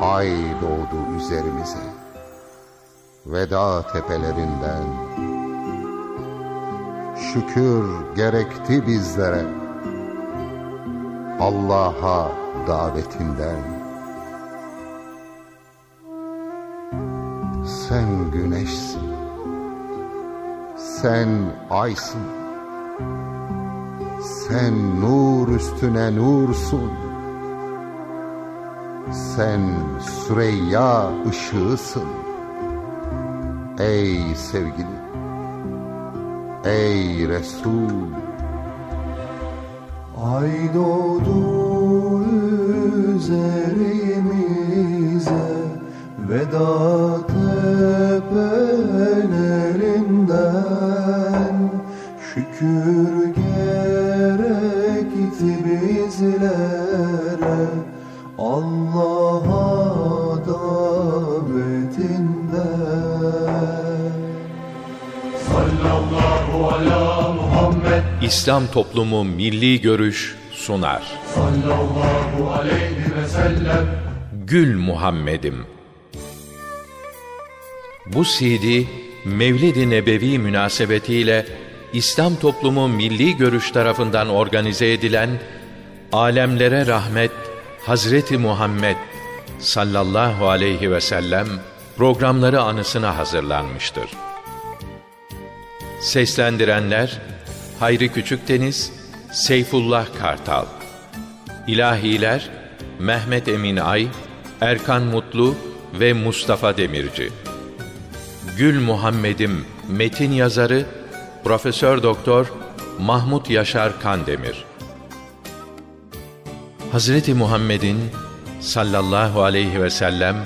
Ay doğdu üzerimize. Veda tepelerinden. Şükür gerekti bizlere. Allah'a davetinden. Sen güneşsin. Sen aysın Sen nur üstüne nursun Sen Süreyya ışığısın. Ey sevgili Ey Resul. Ay doğdu üzerimize Veda tepelerinden Şükür İslam Toplumu Milli Görüş sunar. Sallallahu aleyhi ve sellem Gül Muhammed'im. Bu CD Mevlid-i Nebevi münasebetiyle İslam Toplumu Milli Görüş tarafından organize edilen Alemlere Rahmet Hazreti Muhammed sallallahu aleyhi ve sellem programları anısına hazırlanmıştır. Seslendirenler Hayri Küçükdeniz, Seyfullah Kartal. İlahiler Mehmet Emin Ay, Erkan Mutlu ve Mustafa Demirci. Gül Muhammed'im metin yazarı Profesör Doktor Mahmut Yaşar Kandemir. Hazreti Muhammed'in sallallahu aleyhi ve sellem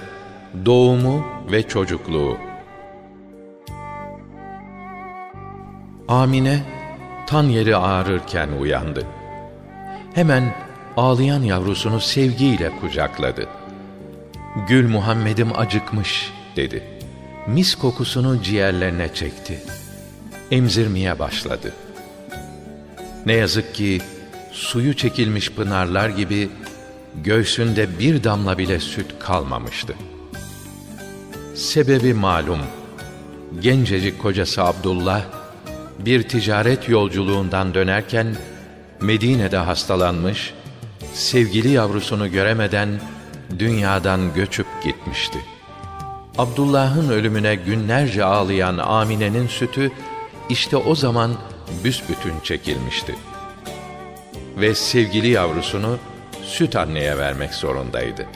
doğumu ve çocukluğu. Amine tan yeri ağrırken uyandı. Hemen ağlayan yavrusunu sevgiyle kucakladı. Gül Muhammed'im acıkmış dedi. Mis kokusunu ciğerlerine çekti. Emzirmeye başladı. Ne yazık ki suyu çekilmiş pınarlar gibi göğsünde bir damla bile süt kalmamıştı. Sebebi malum. Gencecik kocası Abdullah bir ticaret yolculuğundan dönerken Medine'de hastalanmış, sevgili yavrusunu göremeden dünyadan göçüp gitmişti. Abdullah'ın ölümüne günlerce ağlayan Amine'nin sütü işte o zaman büsbütün çekilmişti. Ve sevgili yavrusunu süt anneye vermek zorundaydı.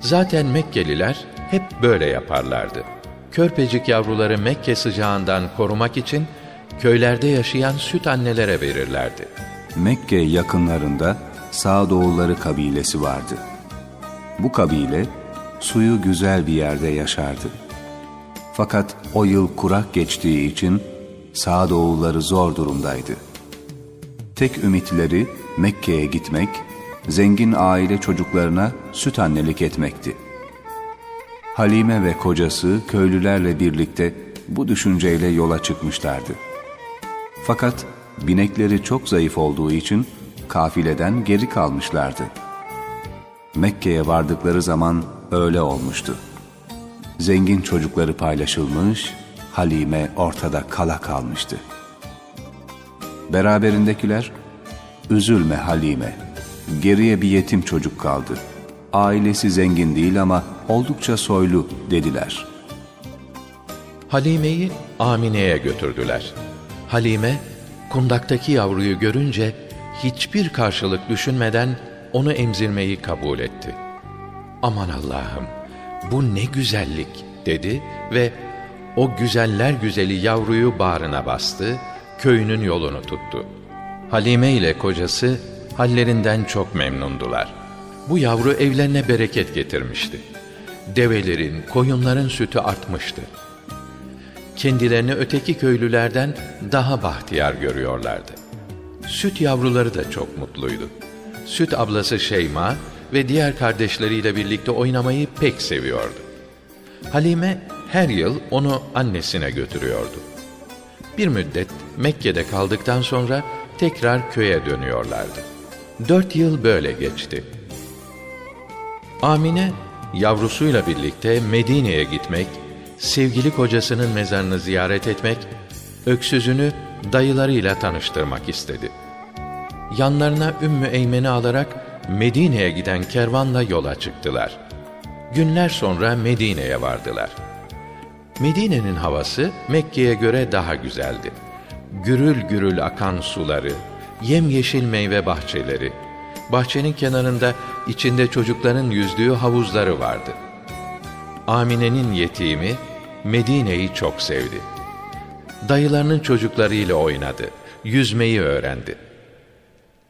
Zaten Mekkeliler hep böyle yaparlardı. Körpecik yavruları Mekke sıcağından korumak için köylerde yaşayan süt annelere verirlerdi. Mekke yakınlarında Sağdoğulları kabilesi vardı. Bu kabile suyu güzel bir yerde yaşardı. Fakat o yıl kurak geçtiği için Sağdoğulları zor durumdaydı. Tek ümitleri Mekke'ye gitmek, zengin aile çocuklarına süt annelik etmekti. Halime ve kocası köylülerle birlikte bu düşünceyle yola çıkmışlardı. Fakat binekleri çok zayıf olduğu için kafileden geri kalmışlardı. Mekke'ye vardıkları zaman öyle olmuştu. Zengin çocukları paylaşılmış, Halime ortada kala kalmıştı. Beraberindekiler, üzülme Halime, geriye bir yetim çocuk kaldı. Ailesi zengin değil ama oldukça soylu dediler. Halime'yi Amine'ye götürdüler. Halime, kundaktaki yavruyu görünce hiçbir karşılık düşünmeden onu emzirmeyi kabul etti. Aman Allah'ım, bu ne güzellik dedi ve o güzeller güzeli yavruyu bağrına bastı, köyünün yolunu tuttu. Halime ile kocası hallerinden çok memnundular. Bu yavru evlerine bereket getirmişti. Develerin, koyunların sütü artmıştı. Kendilerini öteki köylülerden daha bahtiyar görüyorlardı. Süt yavruları da çok mutluydu. Süt ablası Şeyma ve diğer kardeşleriyle birlikte oynamayı pek seviyordu. Halime her yıl onu annesine götürüyordu. Bir müddet Mekke'de kaldıktan sonra tekrar köye dönüyorlardı. Dört yıl böyle geçti. Amine yavrusuyla birlikte Medine'ye gitmek, sevgili kocasının mezarını ziyaret etmek, öksüzünü dayılarıyla tanıştırmak istedi. Yanlarına Ümmü Eymen'i alarak Medine'ye giden kervanla yola çıktılar. Günler sonra Medine'ye vardılar. Medine'nin havası Mekke'ye göre daha güzeldi. Gürül gürül akan suları, yemyeşil meyve bahçeleri, bahçenin kenarında içinde çocukların yüzdüğü havuzları vardı. Amine'nin yetimi Medine'yi çok sevdi. Dayılarının çocuklarıyla oynadı, yüzmeyi öğrendi.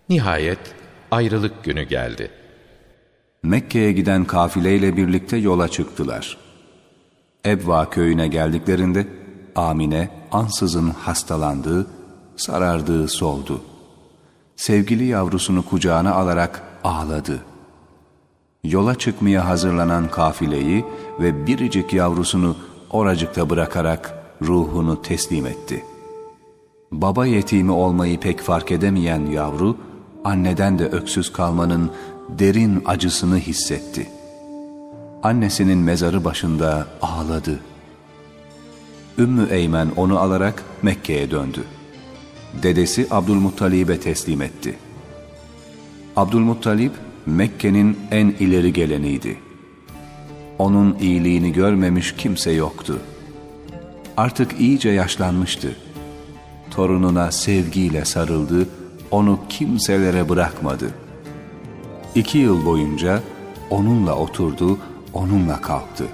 Nihayet ayrılık günü geldi. Mekke'ye giden kafileyle birlikte yola çıktılar. Ebva köyüne geldiklerinde Amine ansızın hastalandı, sarardığı soldu. Sevgili yavrusunu kucağına alarak ağladı. Yola çıkmaya hazırlanan kafileyi ve biricik yavrusunu oracıkta bırakarak ruhunu teslim etti. Baba yetimi olmayı pek fark edemeyen yavru, anneden de öksüz kalmanın derin acısını hissetti. Annesinin mezarı başında ağladı. Ümmü Eymen onu alarak Mekke'ye döndü. Dedesi Abdülmuttalib'e teslim etti. Abdülmuttalib Mekke'nin en ileri geleniydi. Onun iyiliğini görmemiş kimse yoktu. Artık iyice yaşlanmıştı. Torununa sevgiyle sarıldı, onu kimselere bırakmadı. İki yıl boyunca onunla oturdu, onunla kalktı.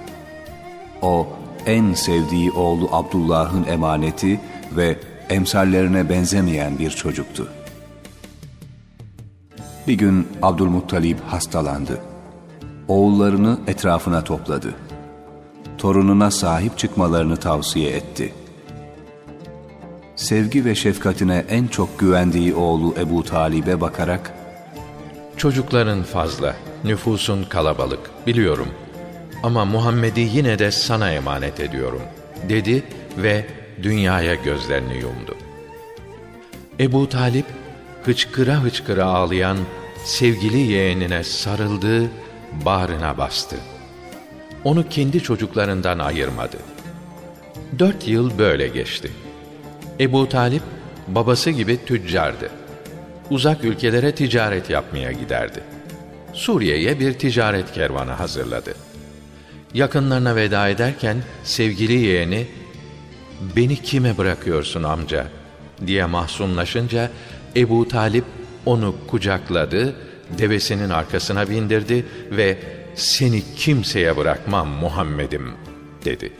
O en sevdiği oğlu Abdullah'ın emaneti ve emsallerine benzemeyen bir çocuktu. Bir gün Abdülmuttalib hastalandı. Oğullarını etrafına topladı. Torununa sahip çıkmalarını tavsiye etti. Sevgi ve şefkatine en çok güvendiği oğlu Ebu Talib'e bakarak Çocukların fazla, nüfusun kalabalık, biliyorum. Ama Muhammed'i yine de sana emanet ediyorum, dedi ve dünyaya gözlerini yumdu. Ebu Talip, hıçkıra hıçkıra ağlayan sevgili yeğenine sarıldı, bağrına bastı. Onu kendi çocuklarından ayırmadı. Dört yıl böyle geçti. Ebu Talip, babası gibi tüccardı uzak ülkelere ticaret yapmaya giderdi. Suriye'ye bir ticaret kervanı hazırladı. Yakınlarına veda ederken sevgili yeğeni "Beni kime bırakıyorsun amca?" diye mahzunlaşınca Ebu Talip onu kucakladı, devesinin arkasına bindirdi ve "Seni kimseye bırakmam Muhammed'im." dedi.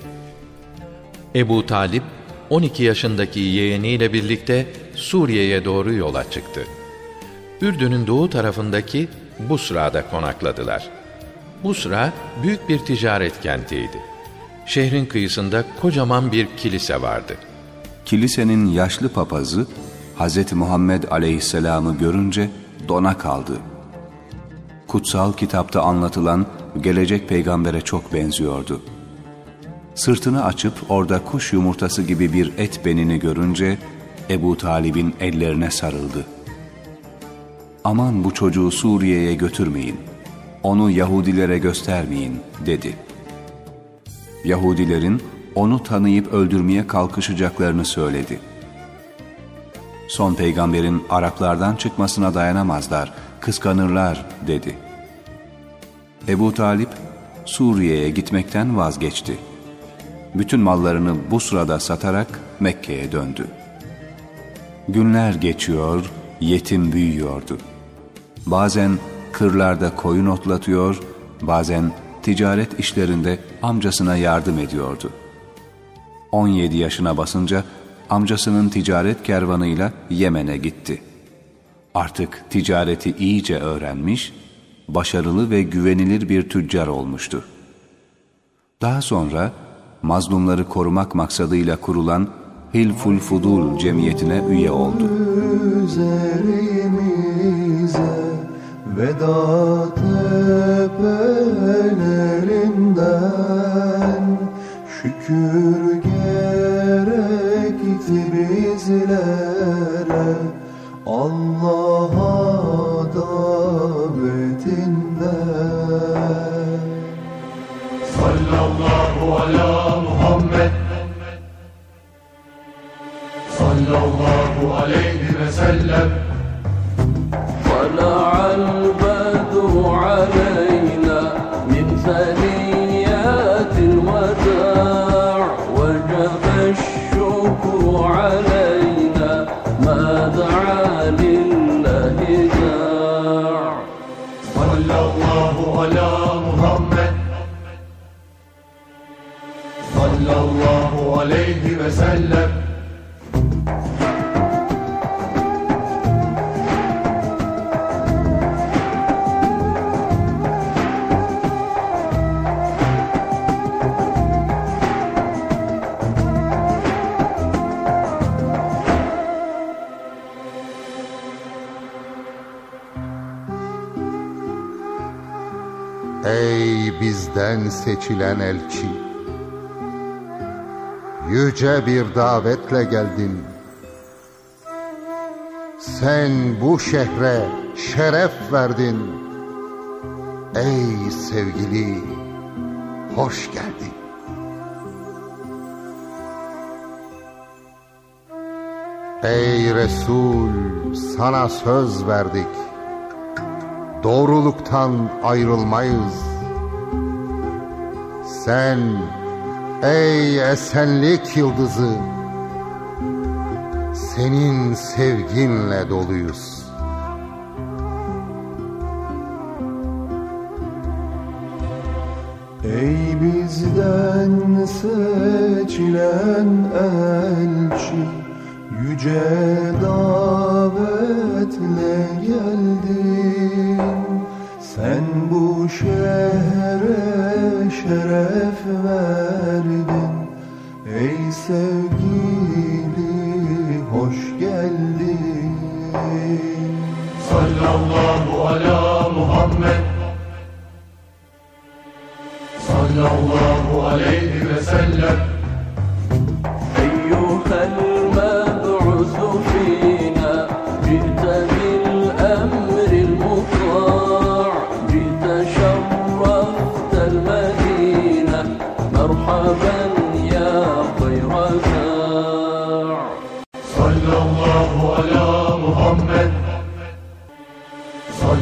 Ebu Talip 12 yaşındaki yeğeniyle birlikte Suriye'ye doğru yola çıktı. Ürdün'ün doğu tarafındaki Busra'da konakladılar. Busra büyük bir ticaret kentiydi. Şehrin kıyısında kocaman bir kilise vardı. Kilisenin yaşlı papazı Hz. Muhammed aleyhisselamı görünce dona kaldı. Kutsal kitapta anlatılan gelecek peygambere çok benziyordu. Sırtını açıp orada kuş yumurtası gibi bir et benini görünce Ebu Talib'in ellerine sarıldı. Aman bu çocuğu Suriye'ye götürmeyin, onu Yahudilere göstermeyin dedi. Yahudilerin onu tanıyıp öldürmeye kalkışacaklarını söyledi. Son peygamberin Araplardan çıkmasına dayanamazlar, kıskanırlar dedi. Ebu Talip Suriye'ye gitmekten vazgeçti. Bütün mallarını bu sırada satarak Mekke'ye döndü. Günler geçiyor, yetim büyüyordu. Bazen kırlarda koyun otlatıyor, bazen ticaret işlerinde amcasına yardım ediyordu. 17 yaşına basınca amcasının ticaret kervanıyla Yemen'e gitti. Artık ticareti iyice öğrenmiş, başarılı ve güvenilir bir tüccar olmuştu. Daha sonra mazlumları korumak maksadıyla kurulan Hilful Fudul cemiyetine üye oldu. Üzerimize veda tepelerinden şükür gerekti bizlere Allah'a لك. طلع البدر علينا من ثنيات الوداع وجب الشكر علينا ما دعا لله داع صلى الله على محمد. صلى الله عليه وسلم. Seçilen elçi. Yüce bir davetle geldin. Sen bu şehre şeref verdin. Ey sevgili hoş geldin. Ey Resul sana söz verdik. Doğruluktan ayrılmayız Sen ey esenlik yıldızı Senin sevginle doluyuz. Ey bizden seçilen elçi Yüce davetle geldin sen bu şehre şeref verdin. Ey sevgili hoş geldin. Sallallahu ala Muhammed. Sallallahu aleyhi ve sellem. Eyyuhel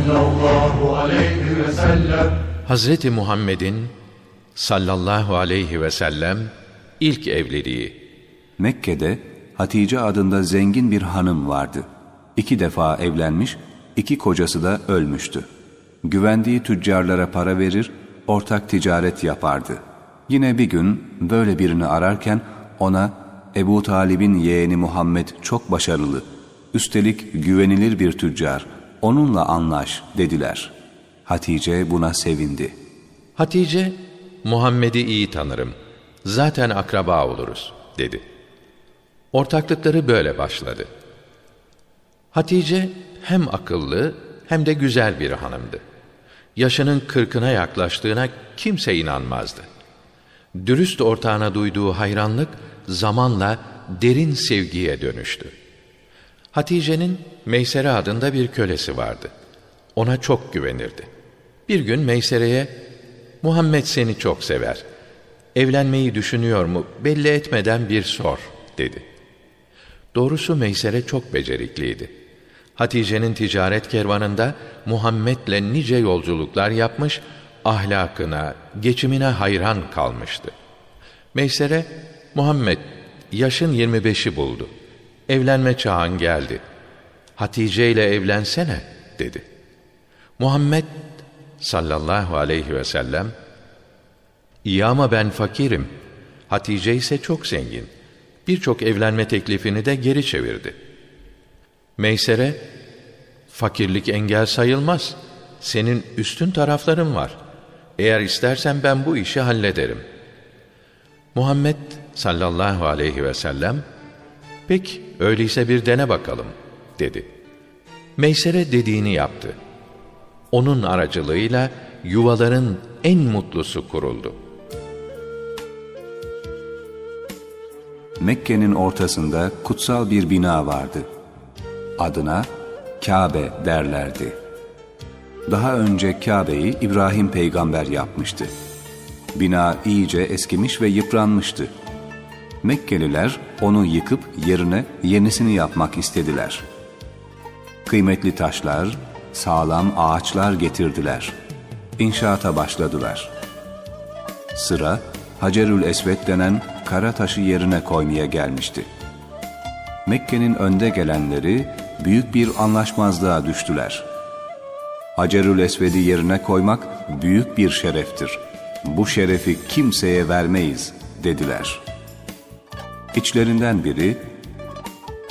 Sallallahu aleyhi ve sellem Hazreti Muhammed'in sallallahu aleyhi ve sellem ilk evliliği Mekke'de Hatice adında zengin bir hanım vardı. İki defa evlenmiş, iki kocası da ölmüştü. Güvendiği tüccarlara para verir, ortak ticaret yapardı. Yine bir gün böyle birini ararken ona Ebu Talib'in yeğeni Muhammed çok başarılı, üstelik güvenilir bir tüccar, onunla anlaş dediler. Hatice buna sevindi. Hatice, Muhammed'i iyi tanırım. Zaten akraba oluruz, dedi. Ortaklıkları böyle başladı. Hatice hem akıllı hem de güzel bir hanımdı. Yaşının kırkına yaklaştığına kimse inanmazdı. Dürüst ortağına duyduğu hayranlık zamanla derin sevgiye dönüştü. Hatice'nin Meysere adında bir kölesi vardı. Ona çok güvenirdi. Bir gün Meysere'ye, Muhammed seni çok sever. Evlenmeyi düşünüyor mu belli etmeden bir sor, dedi. Doğrusu Meysere çok becerikliydi. Hatice'nin ticaret kervanında Muhammed'le nice yolculuklar yapmış, ahlakına, geçimine hayran kalmıştı. Meysere, Muhammed, yaşın 25'i buldu. Evlenme çağın geldi. Hatice ile evlensene, dedi. Muhammed sallallahu aleyhi ve sellem, İyi ama ben fakirim. Hatice ise çok zengin. Birçok evlenme teklifini de geri çevirdi. Meysere, fakirlik engel sayılmaz. Senin üstün tarafların var. Eğer istersen ben bu işi hallederim. Muhammed sallallahu aleyhi ve sellem, pek öyleyse bir dene bakalım, dedi. Meysere dediğini yaptı. Onun aracılığıyla yuvaların en mutlusu kuruldu. Mekke'nin ortasında kutsal bir bina vardı. Adına Kabe derlerdi. Daha önce Kabe'yi İbrahim peygamber yapmıştı. Bina iyice eskimiş ve yıpranmıştı. Mekkeliler onu yıkıp yerine yenisini yapmak istediler. Kıymetli taşlar, sağlam ağaçlar getirdiler. İnşaata başladılar. Sıra Hacerül Esved denen kara taşı yerine koymaya gelmişti. Mekke'nin önde gelenleri büyük bir anlaşmazlığa düştüler. Hacerül Esved'i yerine koymak büyük bir şereftir. Bu şerefi kimseye vermeyiz dediler. İçlerinden biri,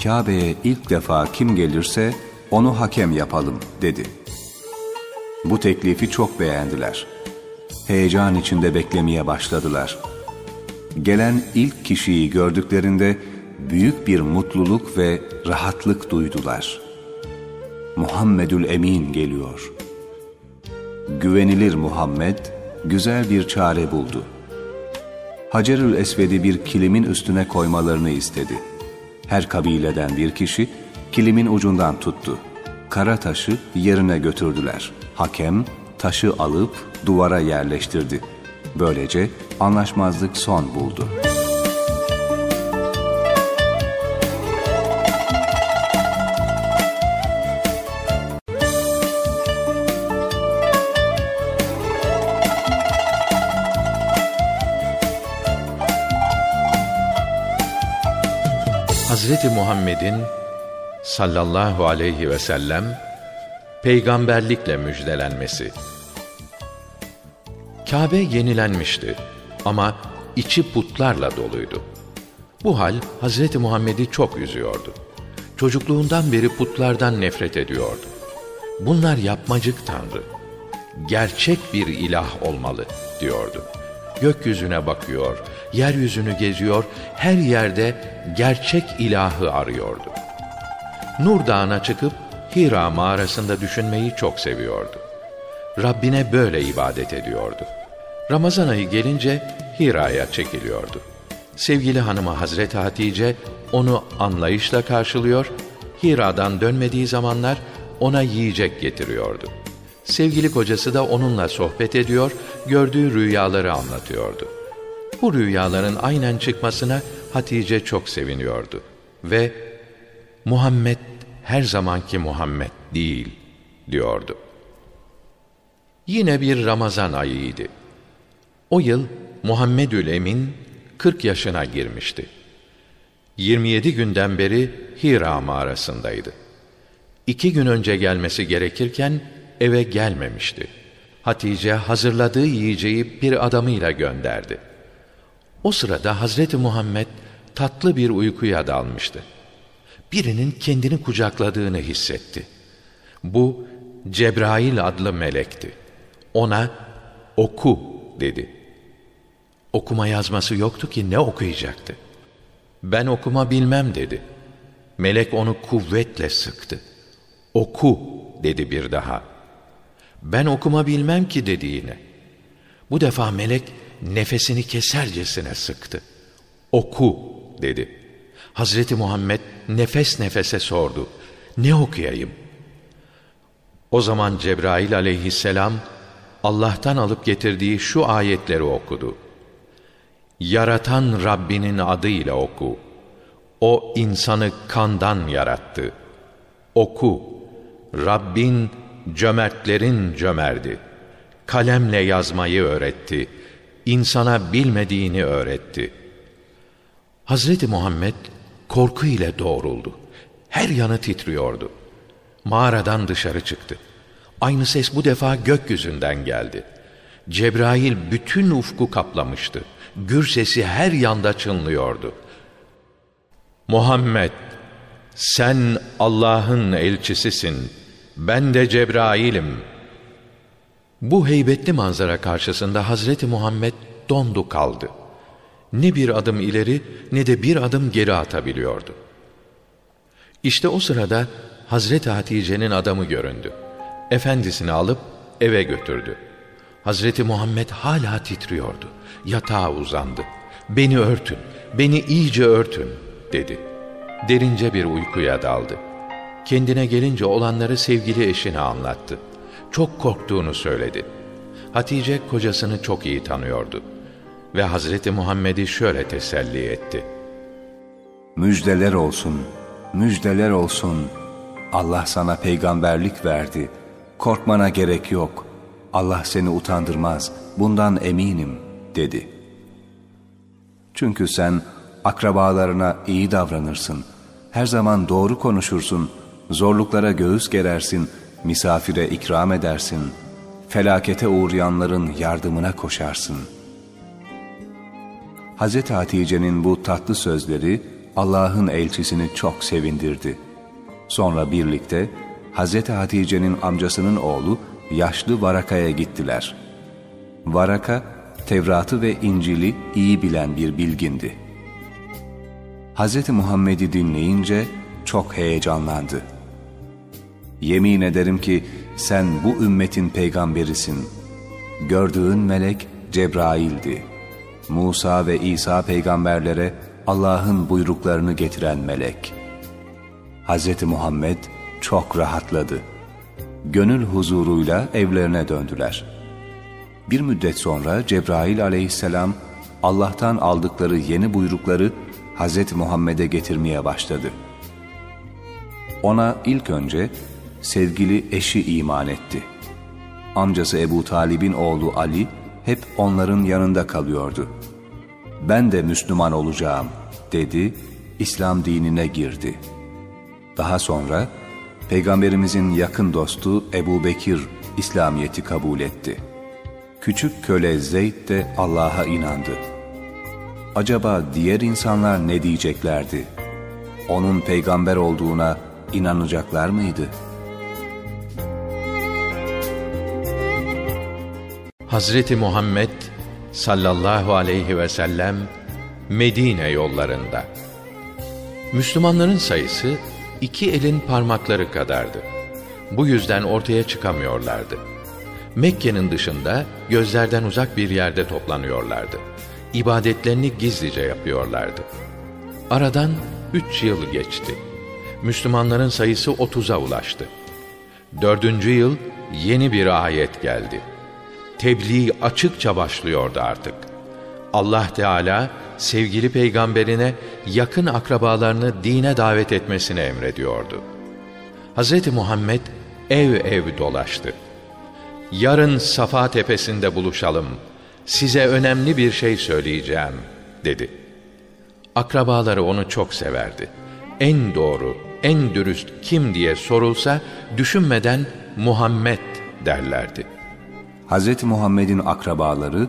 Kabe'ye ilk defa kim gelirse onu hakem yapalım dedi. Bu teklifi çok beğendiler. Heyecan içinde beklemeye başladılar. Gelen ilk kişiyi gördüklerinde büyük bir mutluluk ve rahatlık duydular. Muhammedül Emin geliyor. Güvenilir Muhammed güzel bir çare buldu. Hacerül Esved'i bir kilimin üstüne koymalarını istedi. Her kabileden bir kişi kilimin ucundan tuttu. Kara taşı yerine götürdüler. Hakem taşı alıp duvara yerleştirdi. Böylece anlaşmazlık son buldu. Hazreti Muhammed'in sallallahu aleyhi ve sellem peygamberlikle müjdelenmesi. Kabe yenilenmişti ama içi putlarla doluydu. Bu hal Hazreti Muhammed'i çok üzüyordu. Çocukluğundan beri putlardan nefret ediyordu. Bunlar yapmacık tanrı. Gerçek bir ilah olmalı diyordu. Gökyüzüne bakıyor, yeryüzünü geziyor, her yerde gerçek ilahı arıyordu. Nur Dağı'na çıkıp Hira mağarasında düşünmeyi çok seviyordu. Rabbine böyle ibadet ediyordu. Ramazan ayı gelince Hira'ya çekiliyordu. Sevgili hanımı Hazreti Hatice onu anlayışla karşılıyor, Hira'dan dönmediği zamanlar ona yiyecek getiriyordu. Sevgili kocası da onunla sohbet ediyor, gördüğü rüyaları anlatıyordu. Bu rüyaların aynen çıkmasına Hatice çok seviniyordu ve Muhammed her zamanki Muhammed değil diyordu. Yine bir Ramazan ayıydı. O yıl Muhammedül Emin 40 yaşına girmişti. 27 günden beri Hira mağarasındaydı. İki gün önce gelmesi gerekirken eve gelmemişti. Hatice hazırladığı yiyeceği bir adamıyla gönderdi. O sırada Hazreti Muhammed tatlı bir uykuya dalmıştı. Birinin kendini kucakladığını hissetti. Bu Cebrail adlı melekti. Ona oku dedi. Okuma yazması yoktu ki ne okuyacaktı? Ben okuma bilmem dedi. Melek onu kuvvetle sıktı. Oku dedi bir daha. Ben okuma bilmem ki dedi yine. Bu defa melek nefesini kesercesine sıktı. Oku dedi. Hazreti Muhammed nefes nefese sordu. Ne okuyayım? O zaman Cebrail aleyhisselam Allah'tan alıp getirdiği şu ayetleri okudu. Yaratan Rabbinin adıyla oku. O insanı kandan yarattı. Oku. Rabbin cömertlerin cömerdi. Kalemle yazmayı öğretti. İnsana bilmediğini öğretti. Hazreti Muhammed korku ile doğruldu. Her yanı titriyordu. Mağaradan dışarı çıktı. Aynı ses bu defa gökyüzünden geldi. Cebrail bütün ufku kaplamıştı. Gür sesi her yanda çınlıyordu. Muhammed, sen Allah'ın elçisisin. Ben de Cebrail'im. Bu heybetli manzara karşısında Hazreti Muhammed dondu kaldı. Ne bir adım ileri ne de bir adım geri atabiliyordu. İşte o sırada Hazreti Hatice'nin adamı göründü. Efendisini alıp eve götürdü. Hazreti Muhammed hala titriyordu. Yatağa uzandı. Beni örtün, beni iyice örtün dedi. Derince bir uykuya daldı. Kendine gelince olanları sevgili eşine anlattı. Çok korktuğunu söyledi. Hatice kocasını çok iyi tanıyordu. Ve Hazreti Muhammed'i şöyle teselli etti. Müjdeler olsun, müjdeler olsun. Allah sana peygamberlik verdi. Korkmana gerek yok. Allah seni utandırmaz. Bundan eminim, dedi. Çünkü sen akrabalarına iyi davranırsın. Her zaman doğru konuşursun. Zorluklara göğüs gerersin. misafire ikram edersin, felakete uğrayanların yardımına koşarsın. Hz. Hatice'nin bu tatlı sözleri Allah'ın elçisini çok sevindirdi. Sonra birlikte Hz. Hatice'nin amcasının oğlu yaşlı Varaka'ya gittiler. Varaka, Tevrat'ı ve İncil'i iyi bilen bir bilgindi. Hz. Muhammed'i dinleyince çok heyecanlandı. Yemin ederim ki sen bu ümmetin peygamberisin. Gördüğün melek Cebrail'di. Musa ve İsa peygamberlere Allah'ın buyruklarını getiren melek. Hz. Muhammed çok rahatladı. Gönül huzuruyla evlerine döndüler. Bir müddet sonra Cebrail aleyhisselam Allah'tan aldıkları yeni buyrukları Hz. Muhammed'e getirmeye başladı. Ona ilk önce sevgili eşi iman etti. Amcası Ebu Talib'in oğlu Ali hep onların yanında kalıyordu. Ben de Müslüman olacağım dedi, İslam dinine girdi. Daha sonra Peygamberimizin yakın dostu Ebu Bekir İslamiyet'i kabul etti. Küçük köle Zeyd de Allah'a inandı. Acaba diğer insanlar ne diyeceklerdi? Onun peygamber olduğuna inanacaklar mıydı? Hazreti Muhammed sallallahu aleyhi ve sellem Medine yollarında. Müslümanların sayısı iki elin parmakları kadardı. Bu yüzden ortaya çıkamıyorlardı. Mekke'nin dışında gözlerden uzak bir yerde toplanıyorlardı. İbadetlerini gizlice yapıyorlardı. Aradan üç yıl geçti. Müslümanların sayısı otuza ulaştı. Dördüncü yıl yeni bir ayet geldi. Tebliğ açıkça başlıyordu artık. Allah Teala sevgili peygamberine yakın akrabalarını dine davet etmesini emrediyordu. Hz. Muhammed ev ev dolaştı. Yarın Safa tepesinde buluşalım. Size önemli bir şey söyleyeceğim, dedi. Akrabaları onu çok severdi. En doğru, en dürüst kim diye sorulsa düşünmeden Muhammed derlerdi. Hz. Muhammed'in akrabaları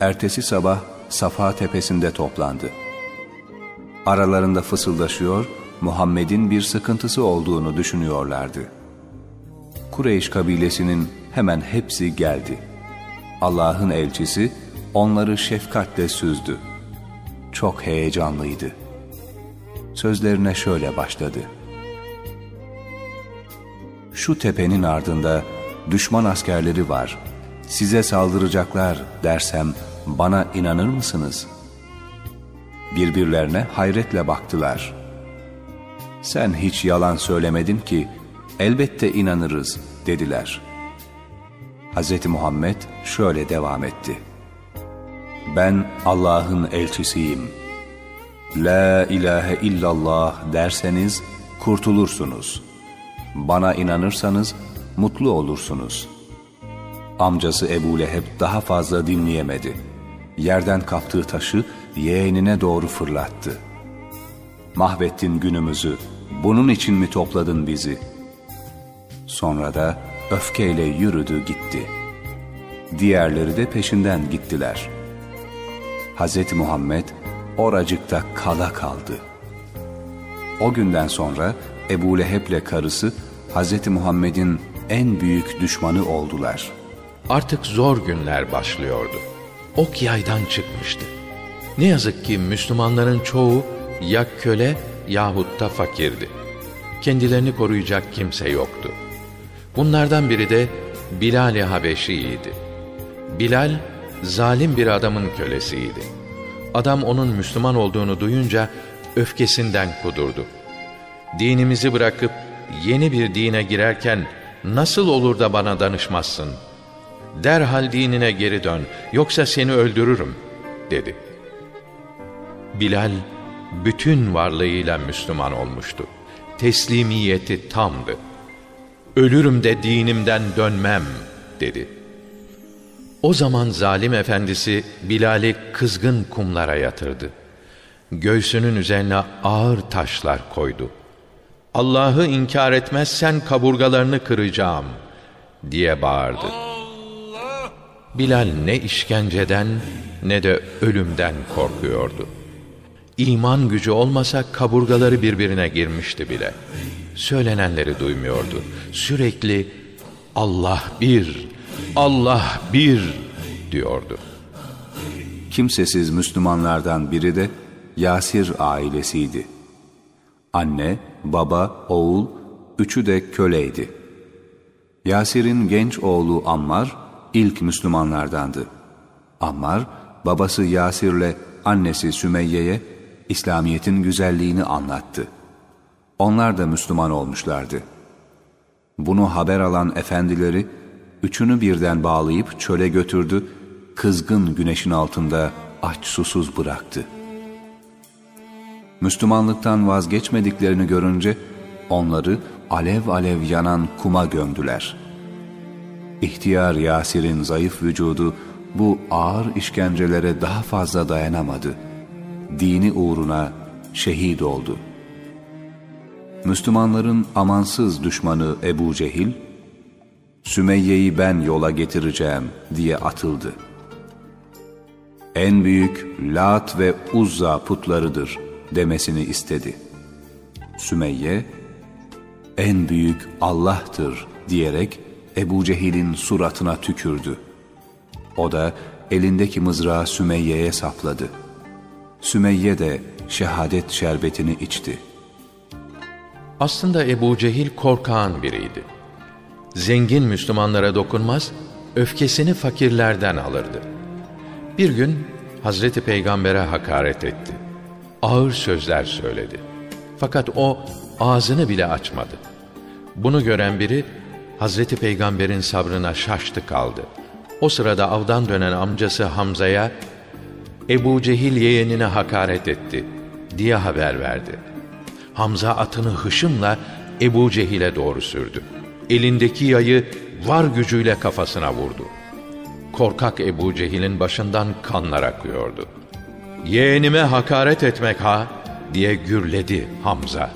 ertesi sabah Safa tepesinde toplandı. Aralarında fısıldaşıyor, Muhammed'in bir sıkıntısı olduğunu düşünüyorlardı. Kureyş kabilesinin hemen hepsi geldi. Allah'ın elçisi onları şefkatle süzdü. Çok heyecanlıydı. Sözlerine şöyle başladı. Şu tepenin ardında düşman askerleri var. Size saldıracaklar dersem bana inanır mısınız? Birbirlerine hayretle baktılar. Sen hiç yalan söylemedin ki elbette inanırız dediler. Hz. Muhammed şöyle devam etti. Ben Allah'ın elçisiyim. La ilahe illallah derseniz kurtulursunuz. Bana inanırsanız mutlu olursunuz. Amcası Ebu Leheb daha fazla dinleyemedi.'' yerden kaptığı taşı yeğenine doğru fırlattı. Mahvettin günümüzü, bunun için mi topladın bizi? Sonra da öfkeyle yürüdü gitti. Diğerleri de peşinden gittiler. Hz. Muhammed oracıkta kala kaldı. O günden sonra Ebu Leheb'le karısı Hz. Muhammed'in en büyük düşmanı oldular. Artık zor günler başlıyordu ok yaydan çıkmıştı. Ne yazık ki Müslümanların çoğu ya köle yahut da fakirdi. Kendilerini koruyacak kimse yoktu. Bunlardan biri de Bilal-i Habeşi'ydi. Bilal, zalim bir adamın kölesiydi. Adam onun Müslüman olduğunu duyunca öfkesinden kudurdu. Dinimizi bırakıp yeni bir dine girerken nasıl olur da bana danışmazsın?'' Derhal dinine geri dön yoksa seni öldürürüm dedi. Bilal bütün varlığıyla Müslüman olmuştu. Teslimiyeti tamdı. Ölürüm de dinimden dönmem dedi. O zaman zalim efendisi Bilal'i kızgın kumlara yatırdı. Göğsünün üzerine ağır taşlar koydu. Allah'ı inkar etmezsen kaburgalarını kıracağım diye bağırdı. Bilal ne işkenceden ne de ölümden korkuyordu. İman gücü olmasa kaburgaları birbirine girmişti bile. Söylenenleri duymuyordu. Sürekli Allah bir, Allah bir diyordu. Kimsesiz Müslümanlardan biri de Yasir ailesiydi. Anne, baba, oğul, üçü de köleydi. Yasir'in genç oğlu Ammar ilk Müslümanlardandı. Ammar, babası Yasir'le annesi Sümeyye'ye İslamiyet'in güzelliğini anlattı. Onlar da Müslüman olmuşlardı. Bunu haber alan efendileri, üçünü birden bağlayıp çöle götürdü, kızgın güneşin altında aç susuz bıraktı. Müslümanlıktan vazgeçmediklerini görünce, onları alev alev yanan kuma gömdüler. İhtiyar Yasir'in zayıf vücudu, bu ağır işkencelere daha fazla dayanamadı. Dini uğruna şehit oldu. Müslümanların amansız düşmanı Ebu Cehil, Sümeyye'yi ben yola getireceğim diye atıldı. En büyük Lat ve Uzza putlarıdır demesini istedi. Sümeyye, en büyük Allah'tır diyerek Ebu Cehil'in suratına tükürdü. O da elindeki mızrağı Sümeyye'ye sapladı. Sümeyye de şehadet şerbetini içti. Aslında Ebu Cehil korkağın biriydi. Zengin Müslümanlara dokunmaz, öfkesini fakirlerden alırdı. Bir gün Hazreti Peygamber'e hakaret etti. Ağır sözler söyledi. Fakat o ağzını bile açmadı. Bunu gören biri Hazreti Peygamber'in sabrına şaştı kaldı. O sırada avdan dönen amcası Hamza'ya Ebu Cehil yeğenine hakaret etti diye haber verdi. Hamza atını hışımla Ebu Cehil'e doğru sürdü. Elindeki yayı var gücüyle kafasına vurdu. Korkak Ebu Cehil'in başından kanlar akıyordu. Yeğenime hakaret etmek ha diye gürledi Hamza.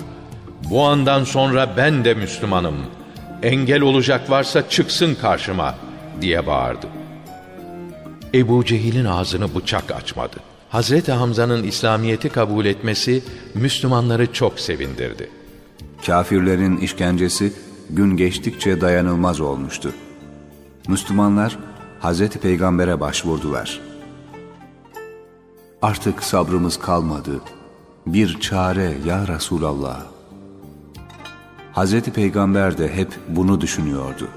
Bu andan sonra ben de Müslümanım. Engel olacak varsa çıksın karşıma diye bağırdı. Ebu Cehil'in ağzını bıçak açmadı. Hazreti Hamza'nın İslamiyet'i kabul etmesi Müslümanları çok sevindirdi. Kafirlerin işkencesi gün geçtikçe dayanılmaz olmuştu. Müslümanlar Hazreti Peygamber'e başvurdular. Artık sabrımız kalmadı. Bir çare ya Resulallah. Hazreti Peygamber de hep bunu düşünüyordu.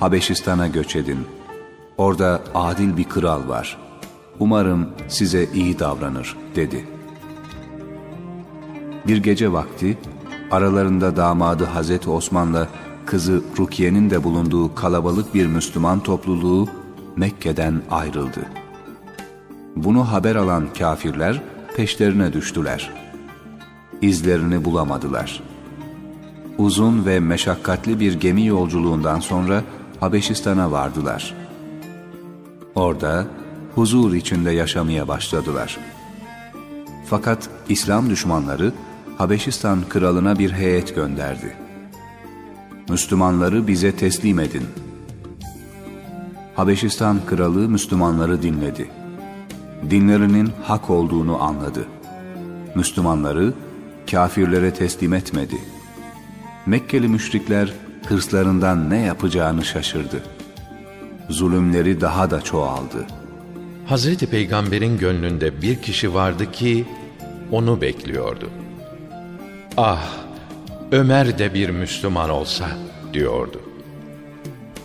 Habeşistan'a göç edin. Orada adil bir kral var. Umarım size iyi davranır dedi. Bir gece vakti aralarında damadı Hazreti Osman'la kızı Rukiye'nin de bulunduğu kalabalık bir Müslüman topluluğu Mekke'den ayrıldı. Bunu haber alan kafirler peşlerine düştüler. İzlerini bulamadılar. Uzun ve meşakkatli bir gemi yolculuğundan sonra Habeşistan'a vardılar. Orada huzur içinde yaşamaya başladılar. Fakat İslam düşmanları Habeşistan kralına bir heyet gönderdi. Müslümanları bize teslim edin. Habeşistan kralı Müslümanları dinledi. Dinlerinin hak olduğunu anladı. Müslümanları kafirlere teslim etmedi. Mekkeli müşrikler hırslarından ne yapacağını şaşırdı. Zulümleri daha da çoğaldı. Hazreti Peygamber'in gönlünde bir kişi vardı ki onu bekliyordu. Ah, Ömer de bir Müslüman olsa diyordu.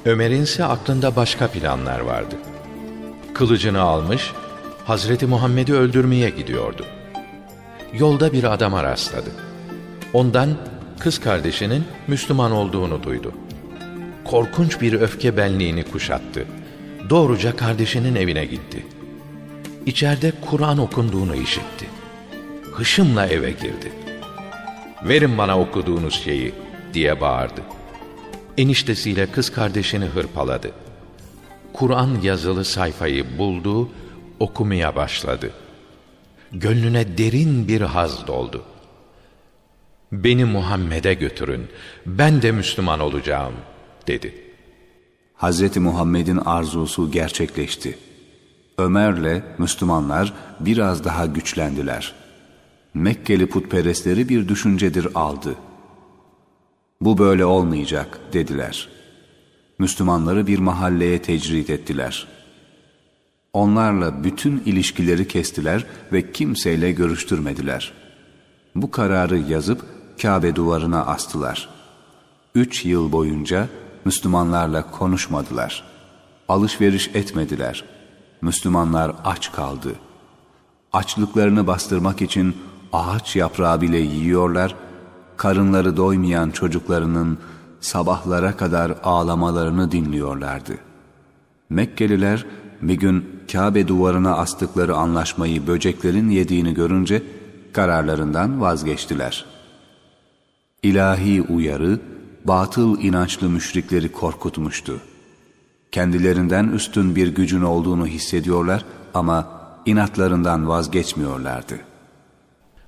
Ömer'in ise aklında başka planlar vardı. Kılıcını almış, Hazreti Muhammed'i öldürmeye gidiyordu. Yolda bir adama rastladı. Ondan kız kardeşinin Müslüman olduğunu duydu. Korkunç bir öfke benliğini kuşattı. Doğruca kardeşinin evine gitti. İçeride Kur'an okunduğunu işitti. Hışımla eve girdi. Verin bana okuduğunuz şeyi diye bağırdı. Eniştesiyle kız kardeşini hırpaladı. Kur'an yazılı sayfayı buldu, okumaya başladı. Gönlüne derin bir haz doldu. Beni Muhammed'e götürün, ben de Müslüman olacağım, dedi. Hz. Muhammed'in arzusu gerçekleşti. Ömer'le Müslümanlar biraz daha güçlendiler. Mekkeli putperestleri bir düşüncedir aldı. Bu böyle olmayacak dediler. Müslümanları bir mahalleye tecrit ettiler. Onlarla bütün ilişkileri kestiler ve kimseyle görüştürmediler. Bu kararı yazıp Kabe duvarına astılar. Üç yıl boyunca Müslümanlarla konuşmadılar. Alışveriş etmediler. Müslümanlar aç kaldı. Açlıklarını bastırmak için ağaç yaprağı bile yiyorlar, karınları doymayan çocuklarının sabahlara kadar ağlamalarını dinliyorlardı. Mekkeliler bir gün Kabe duvarına astıkları anlaşmayı böceklerin yediğini görünce kararlarından vazgeçtiler. İlahi uyarı, batıl inançlı müşrikleri korkutmuştu. Kendilerinden üstün bir gücün olduğunu hissediyorlar ama inatlarından vazgeçmiyorlardı.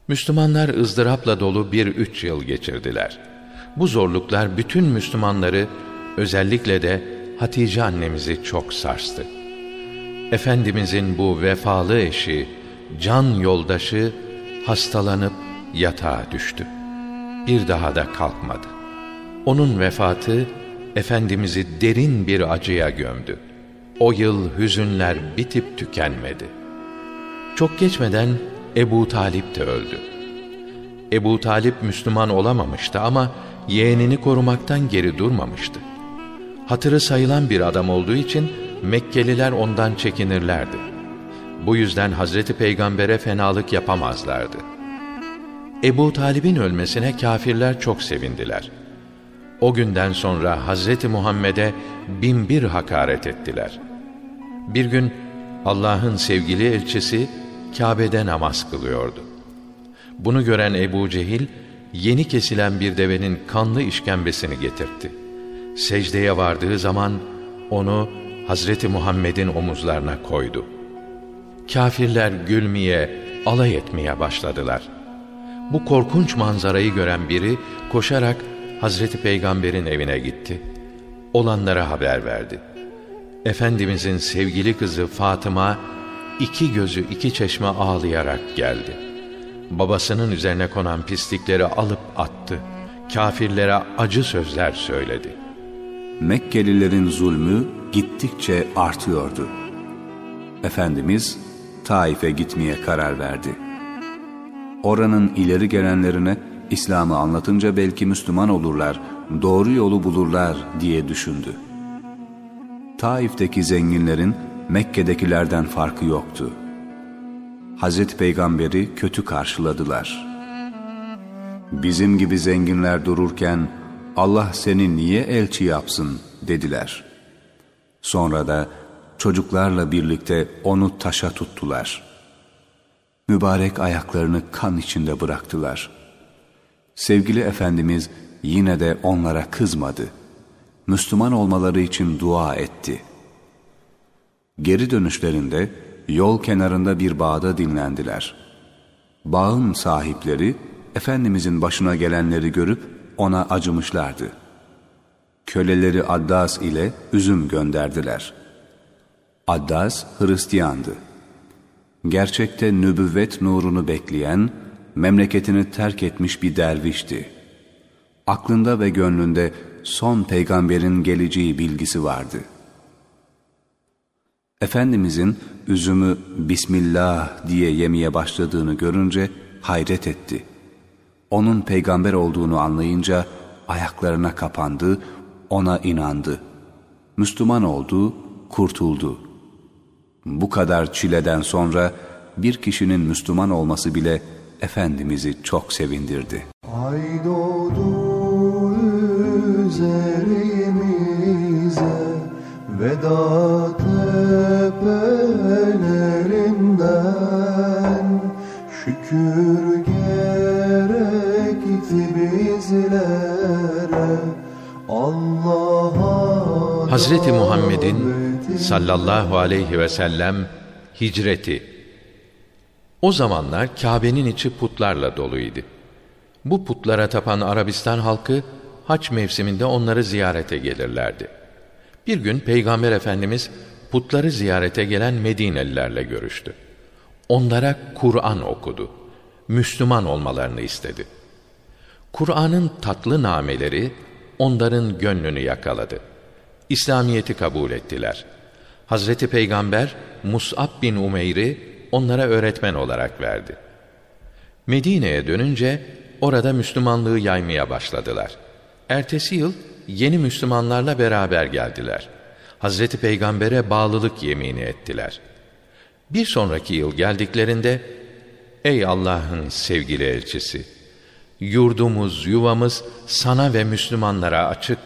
Müslümanlar ızdırapla dolu bir üç yıl geçirdiler. Bu zorluklar bütün Müslümanları, özellikle de Hatice annemizi çok sarstı. Efendimizin bu vefalı eşi, can yoldaşı hastalanıp yatağa düştü. Bir daha da kalkmadı. Onun vefatı Efendimiz'i derin bir acıya gömdü. O yıl hüzünler bitip tükenmedi. Çok geçmeden Ebu Talip de öldü. Ebu Talip Müslüman olamamıştı ama yeğenini korumaktan geri durmamıştı. Hatırı sayılan bir adam olduğu için Mekkeliler ondan çekinirlerdi. Bu yüzden Hazreti Peygamber'e fenalık yapamazlardı. Ebu Talib'in ölmesine kafirler çok sevindiler. O günden sonra Hazreti Muhammed'e bin bir hakaret ettiler. Bir gün Allah'ın sevgili elçisi Kabe'de namaz kılıyordu. Bunu gören Ebu Cehil, yeni kesilen bir devenin kanlı işkembesini getirtti. Secdeye vardığı zaman onu Hazreti Muhammed'in omuzlarına koydu. Kafirler gülmeye, alay etmeye başladılar. Bu korkunç manzarayı gören biri koşarak Hazreti Peygamber'in evine gitti. Olanlara haber verdi. Efendimizin sevgili kızı Fatıma iki gözü iki çeşme ağlayarak geldi. Babasının üzerine konan pislikleri alıp attı. Kafirlere acı sözler söyledi. Mekkelilerin zulmü gittikçe artıyordu. Efendimiz Taif'e gitmeye karar verdi. Oranın ileri gelenlerine İslam'ı anlatınca belki Müslüman olurlar, doğru yolu bulurlar diye düşündü. Taif'teki zenginlerin Mekke'dekilerden farkı yoktu. Hazreti Peygamber'i kötü karşıladılar. Bizim gibi zenginler dururken Allah seni niye elçi yapsın dediler. Sonra da çocuklarla birlikte onu taşa tuttular. Mübarek ayaklarını kan içinde bıraktılar. Sevgili Efendimiz yine de onlara kızmadı. Müslüman olmaları için dua etti. Geri dönüşlerinde yol kenarında bir bağda dinlendiler. Bağın sahipleri Efendimizin başına gelenleri görüp ona acımışlardı. Köleleri Addas ile üzüm gönderdiler. Addas Hristiyandı. Gerçekte nübüvvet nurunu bekleyen, memleketini terk etmiş bir dervişti. Aklında ve gönlünde son peygamberin geleceği bilgisi vardı. Efendimizin üzümü Bismillah diye yemeye başladığını görünce hayret etti. Onun peygamber olduğunu anlayınca ayaklarına kapandı, ona inandı. Müslüman oldu, kurtuldu. Bu kadar çileden sonra bir kişinin Müslüman olması bile Efendimiz'i çok sevindirdi. Ay doğdu üzerimize veda tepelerinden şükür gerekti bizlere Allah'a Hazreti Muhammed'in sallallahu aleyhi ve sellem hicreti o zamanlar Kabe'nin içi putlarla doluydu. Bu putlara tapan Arabistan halkı haç mevsiminde onları ziyarete gelirlerdi. Bir gün Peygamber Efendimiz putları ziyarete gelen Medinelilerle görüştü. Onlara Kur'an okudu. Müslüman olmalarını istedi. Kur'an'ın tatlı nameleri onların gönlünü yakaladı. İslamiyeti kabul ettiler. Hazreti Peygamber Mus'ab bin Umeyr'i onlara öğretmen olarak verdi. Medine'ye dönünce orada Müslümanlığı yaymaya başladılar. Ertesi yıl yeni Müslümanlarla beraber geldiler. Hazreti Peygamber'e bağlılık yemini ettiler. Bir sonraki yıl geldiklerinde, Ey Allah'ın sevgili elçisi! Yurdumuz, yuvamız sana ve Müslümanlara açık.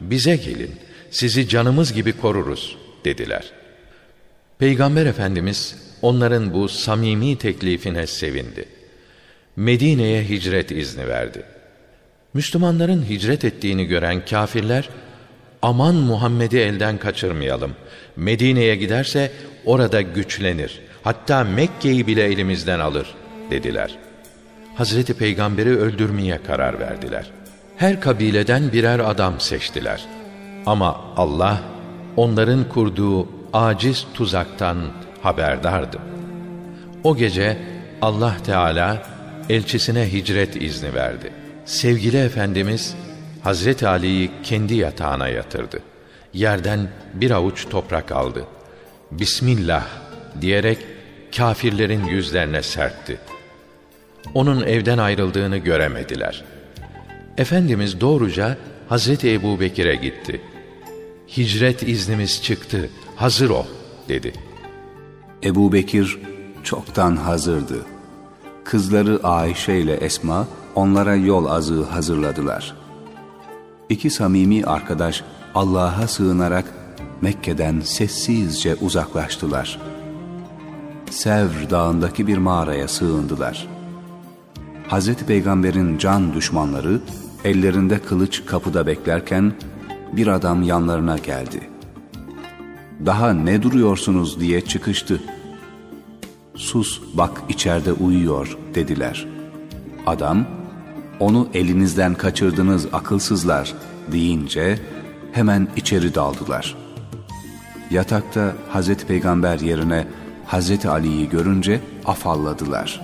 Bize gelin, sizi canımız gibi koruruz, dediler. Peygamber Efendimiz, onların bu samimi teklifine sevindi. Medine'ye hicret izni verdi. Müslümanların hicret ettiğini gören kafirler, aman Muhammed'i elden kaçırmayalım. Medine'ye giderse orada güçlenir. Hatta Mekke'yi bile elimizden alır dediler. Hazreti Peygamber'i öldürmeye karar verdiler. Her kabileden birer adam seçtiler. Ama Allah onların kurduğu aciz tuzaktan haberdardı. O gece Allah Teala elçisine hicret izni verdi. Sevgili Efendimiz Hazreti Ali'yi kendi yatağına yatırdı. Yerden bir avuç toprak aldı. Bismillah diyerek kafirlerin yüzlerine sertti. Onun evden ayrıldığını göremediler. Efendimiz doğruca Hazreti Ebu Bekir'e gitti. Hicret iznimiz çıktı, hazır ol dedi. Ebu Bekir çoktan hazırdı. Kızları Ayşe ile Esma onlara yol azığı hazırladılar. İki samimi arkadaş Allah'a sığınarak Mekke'den sessizce uzaklaştılar. Sevr dağındaki bir mağaraya sığındılar. Hz. Peygamber'in can düşmanları ellerinde kılıç kapıda beklerken bir adam yanlarına geldi. Daha ne duruyorsunuz diye çıkıştı. Sus bak içeride uyuyor dediler. Adam onu elinizden kaçırdınız akılsızlar deyince hemen içeri daldılar. Yatakta Hazreti Peygamber yerine Hazreti Ali'yi görünce afalladılar.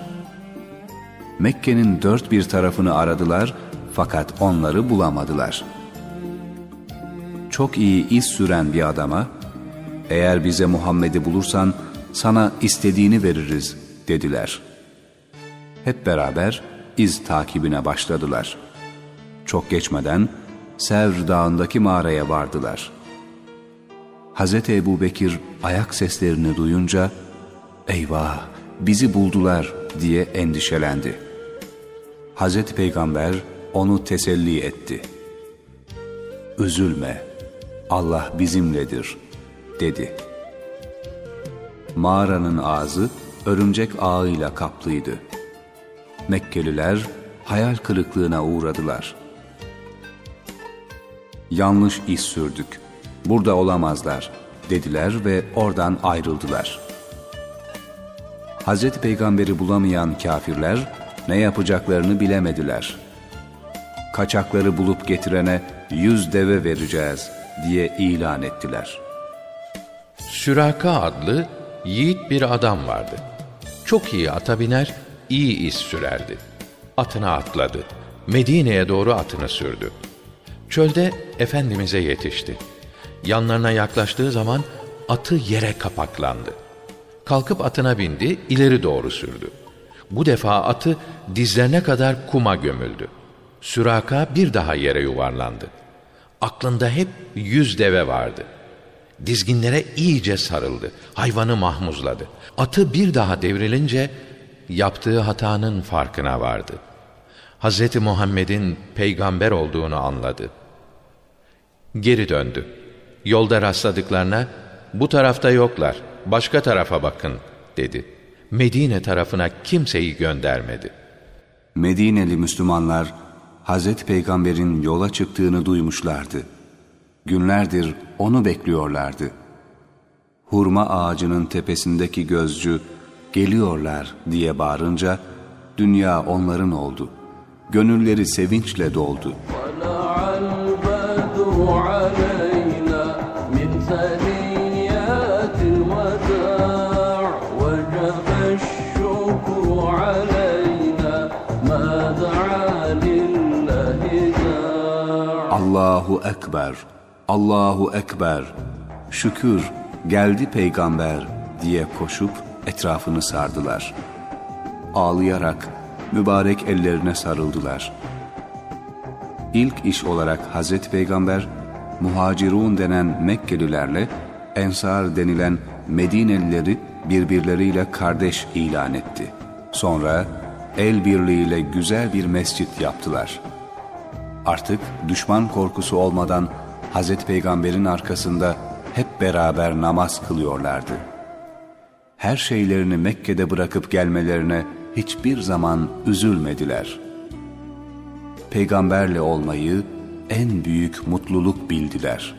Mekke'nin dört bir tarafını aradılar fakat onları bulamadılar. Çok iyi iz süren bir adama, eğer bize Muhammed'i bulursan sana istediğini veririz dediler. Hep beraber iz takibine başladılar. Çok geçmeden Sevr dağındaki mağaraya vardılar. Hz. Ebu Bekir ayak seslerini duyunca, eyvah bizi buldular diye endişelendi. Hz. Peygamber onu teselli etti. Üzülme, Allah bizimledir dedi. Mağaranın ağzı örümcek ağıyla kaplıydı. Mekkeliler hayal kırıklığına uğradılar. Yanlış iz sürdük. Burada olamazlar dediler ve oradan ayrıldılar. Hz. Peygamberi bulamayan kafirler ne yapacaklarını bilemediler. Kaçakları bulup getirene yüz deve vereceğiz diye ilan ettiler. Süraka adlı yiğit bir adam vardı. Çok iyi ata biner, iyi iz sürerdi. Atına atladı. Medine'ye doğru atını sürdü. Çölde Efendimiz'e yetişti. Yanlarına yaklaştığı zaman atı yere kapaklandı. Kalkıp atına bindi, ileri doğru sürdü. Bu defa atı dizlerine kadar kuma gömüldü. Süraka bir daha yere yuvarlandı. Aklında hep yüz deve vardı. Dizginlere iyice sarıldı. Hayvanı mahmuzladı. Atı bir daha devrilince yaptığı hatanın farkına vardı. Hz. Muhammed'in peygamber olduğunu anladı. Geri döndü. Yolda rastladıklarına bu tarafta yoklar, başka tarafa bakın dedi. Medine tarafına kimseyi göndermedi. Medineli Müslümanlar Hazreti Peygamber'in yola çıktığını duymuşlardı. Günlerdir onu bekliyorlardı. Hurma ağacının tepesindeki gözcü geliyorlar diye bağırınca dünya onların oldu. Gönülleri sevinçle doldu. طلع البدر علينا Allahu Ekber, Allahu Ekber, şükür geldi peygamber diye koşup etrafını sardılar. Ağlayarak mübarek ellerine sarıldılar. İlk iş olarak Hazreti Peygamber, muhacirun denen Mekkelilerle Ensar denilen Medinelileri birbirleriyle kardeş ilan etti. Sonra el birliğiyle güzel bir mescit yaptılar.'' Artık düşman korkusu olmadan Hazreti Peygamber'in arkasında hep beraber namaz kılıyorlardı. Her şeylerini Mekke'de bırakıp gelmelerine hiçbir zaman üzülmediler. Peygamberle olmayı en büyük mutluluk bildiler.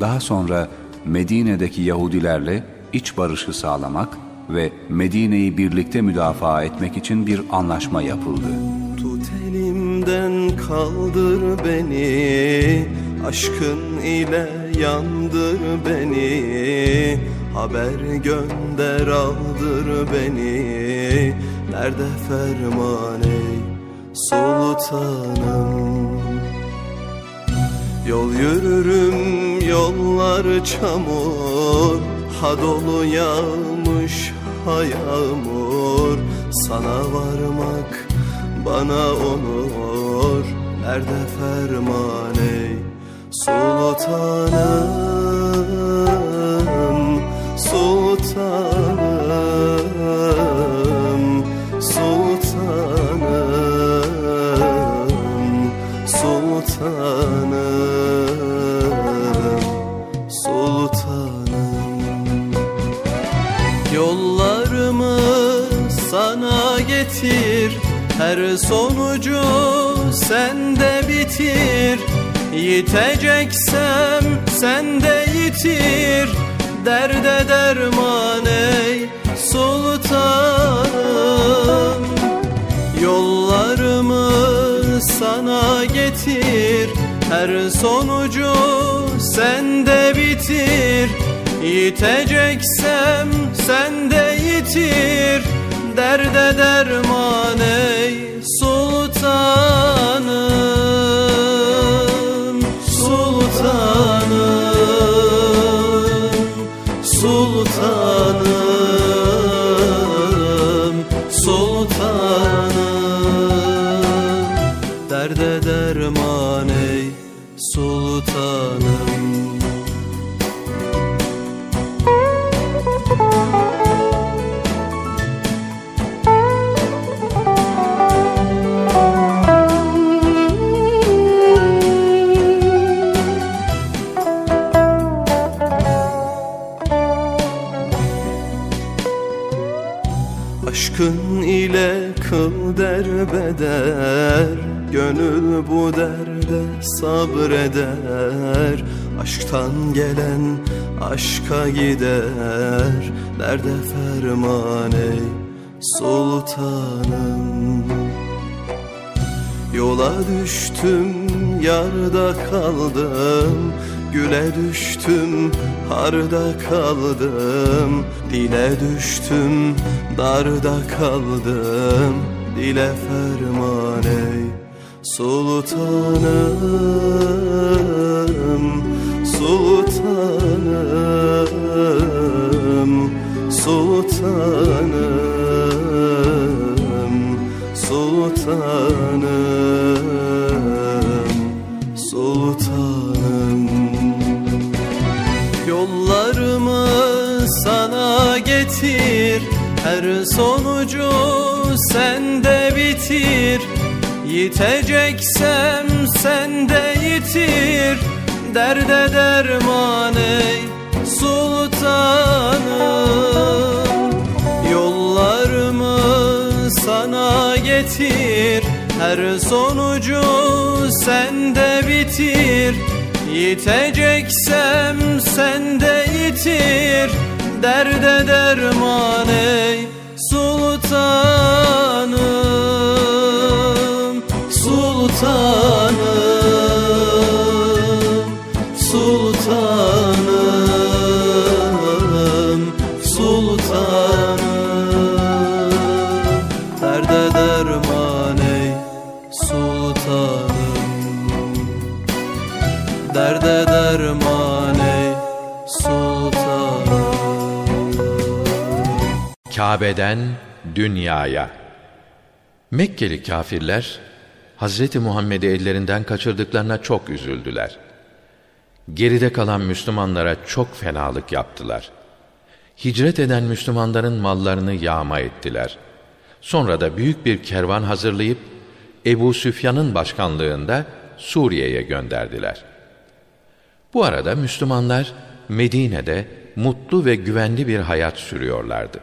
Daha sonra Medine'deki Yahudilerle iç barışı sağlamak ve Medine'yi birlikte müdafaa etmek için bir anlaşma yapıldı. Tut elimden kaldır beni. Aşkın ile yandır beni. Haber gönder aldır beni. Nerede ferman ey sultanım? Yol yürürüm yollar çamur. Ha dolu yağmış ha yağmur. Sana varmak bana onur. Nerede ferman ey sultanım? Sultanım Her sonucu sende bitir. Yiteceksem sende yitir. Derde derman ey sultanım. Yollarımı sana getir. Her sonucu sende bitir. Yiteceksem sende yitir Derde derman ey sultanım Sultanım Sultanım Sultanım. Derde derman ey sultanım derbeder Gönül bu derde sabreder. Aşktan gelen aşka gider. Nerede ferman ey sultanım. Yola düştüm yarda kaldım. Güle düştüm harda kaldım. Dile düştüm darda kaldım Dile ferman ey sultanım Sultanım Sultanım Sultanım Sultanım. Yollarımı sana getir Her sonucu sende bitir Yiteceksem sende yitir. Derde derman ey sultanım Yollarımı sana getir. Her sonucu sende bitir Yiteceksem sende yitir. Derde derman ey sultanım sultanım, sultanım Derde derman ey sultanım. Derde derman ey sultanım. Kabe'den dünyaya. Mekkeli kafirler Hazreti Muhammed'i ellerinden kaçırdıklarına çok üzüldüler. Geride kalan Müslümanlara çok fenalık yaptılar. Hicret eden Müslümanların mallarını yağma ettiler. Sonra da büyük bir kervan hazırlayıp Ebu Süfyan'ın başkanlığında Suriye'ye gönderdiler. Bu arada Müslümanlar Medine'de mutlu ve güvenli bir hayat sürüyorlardı.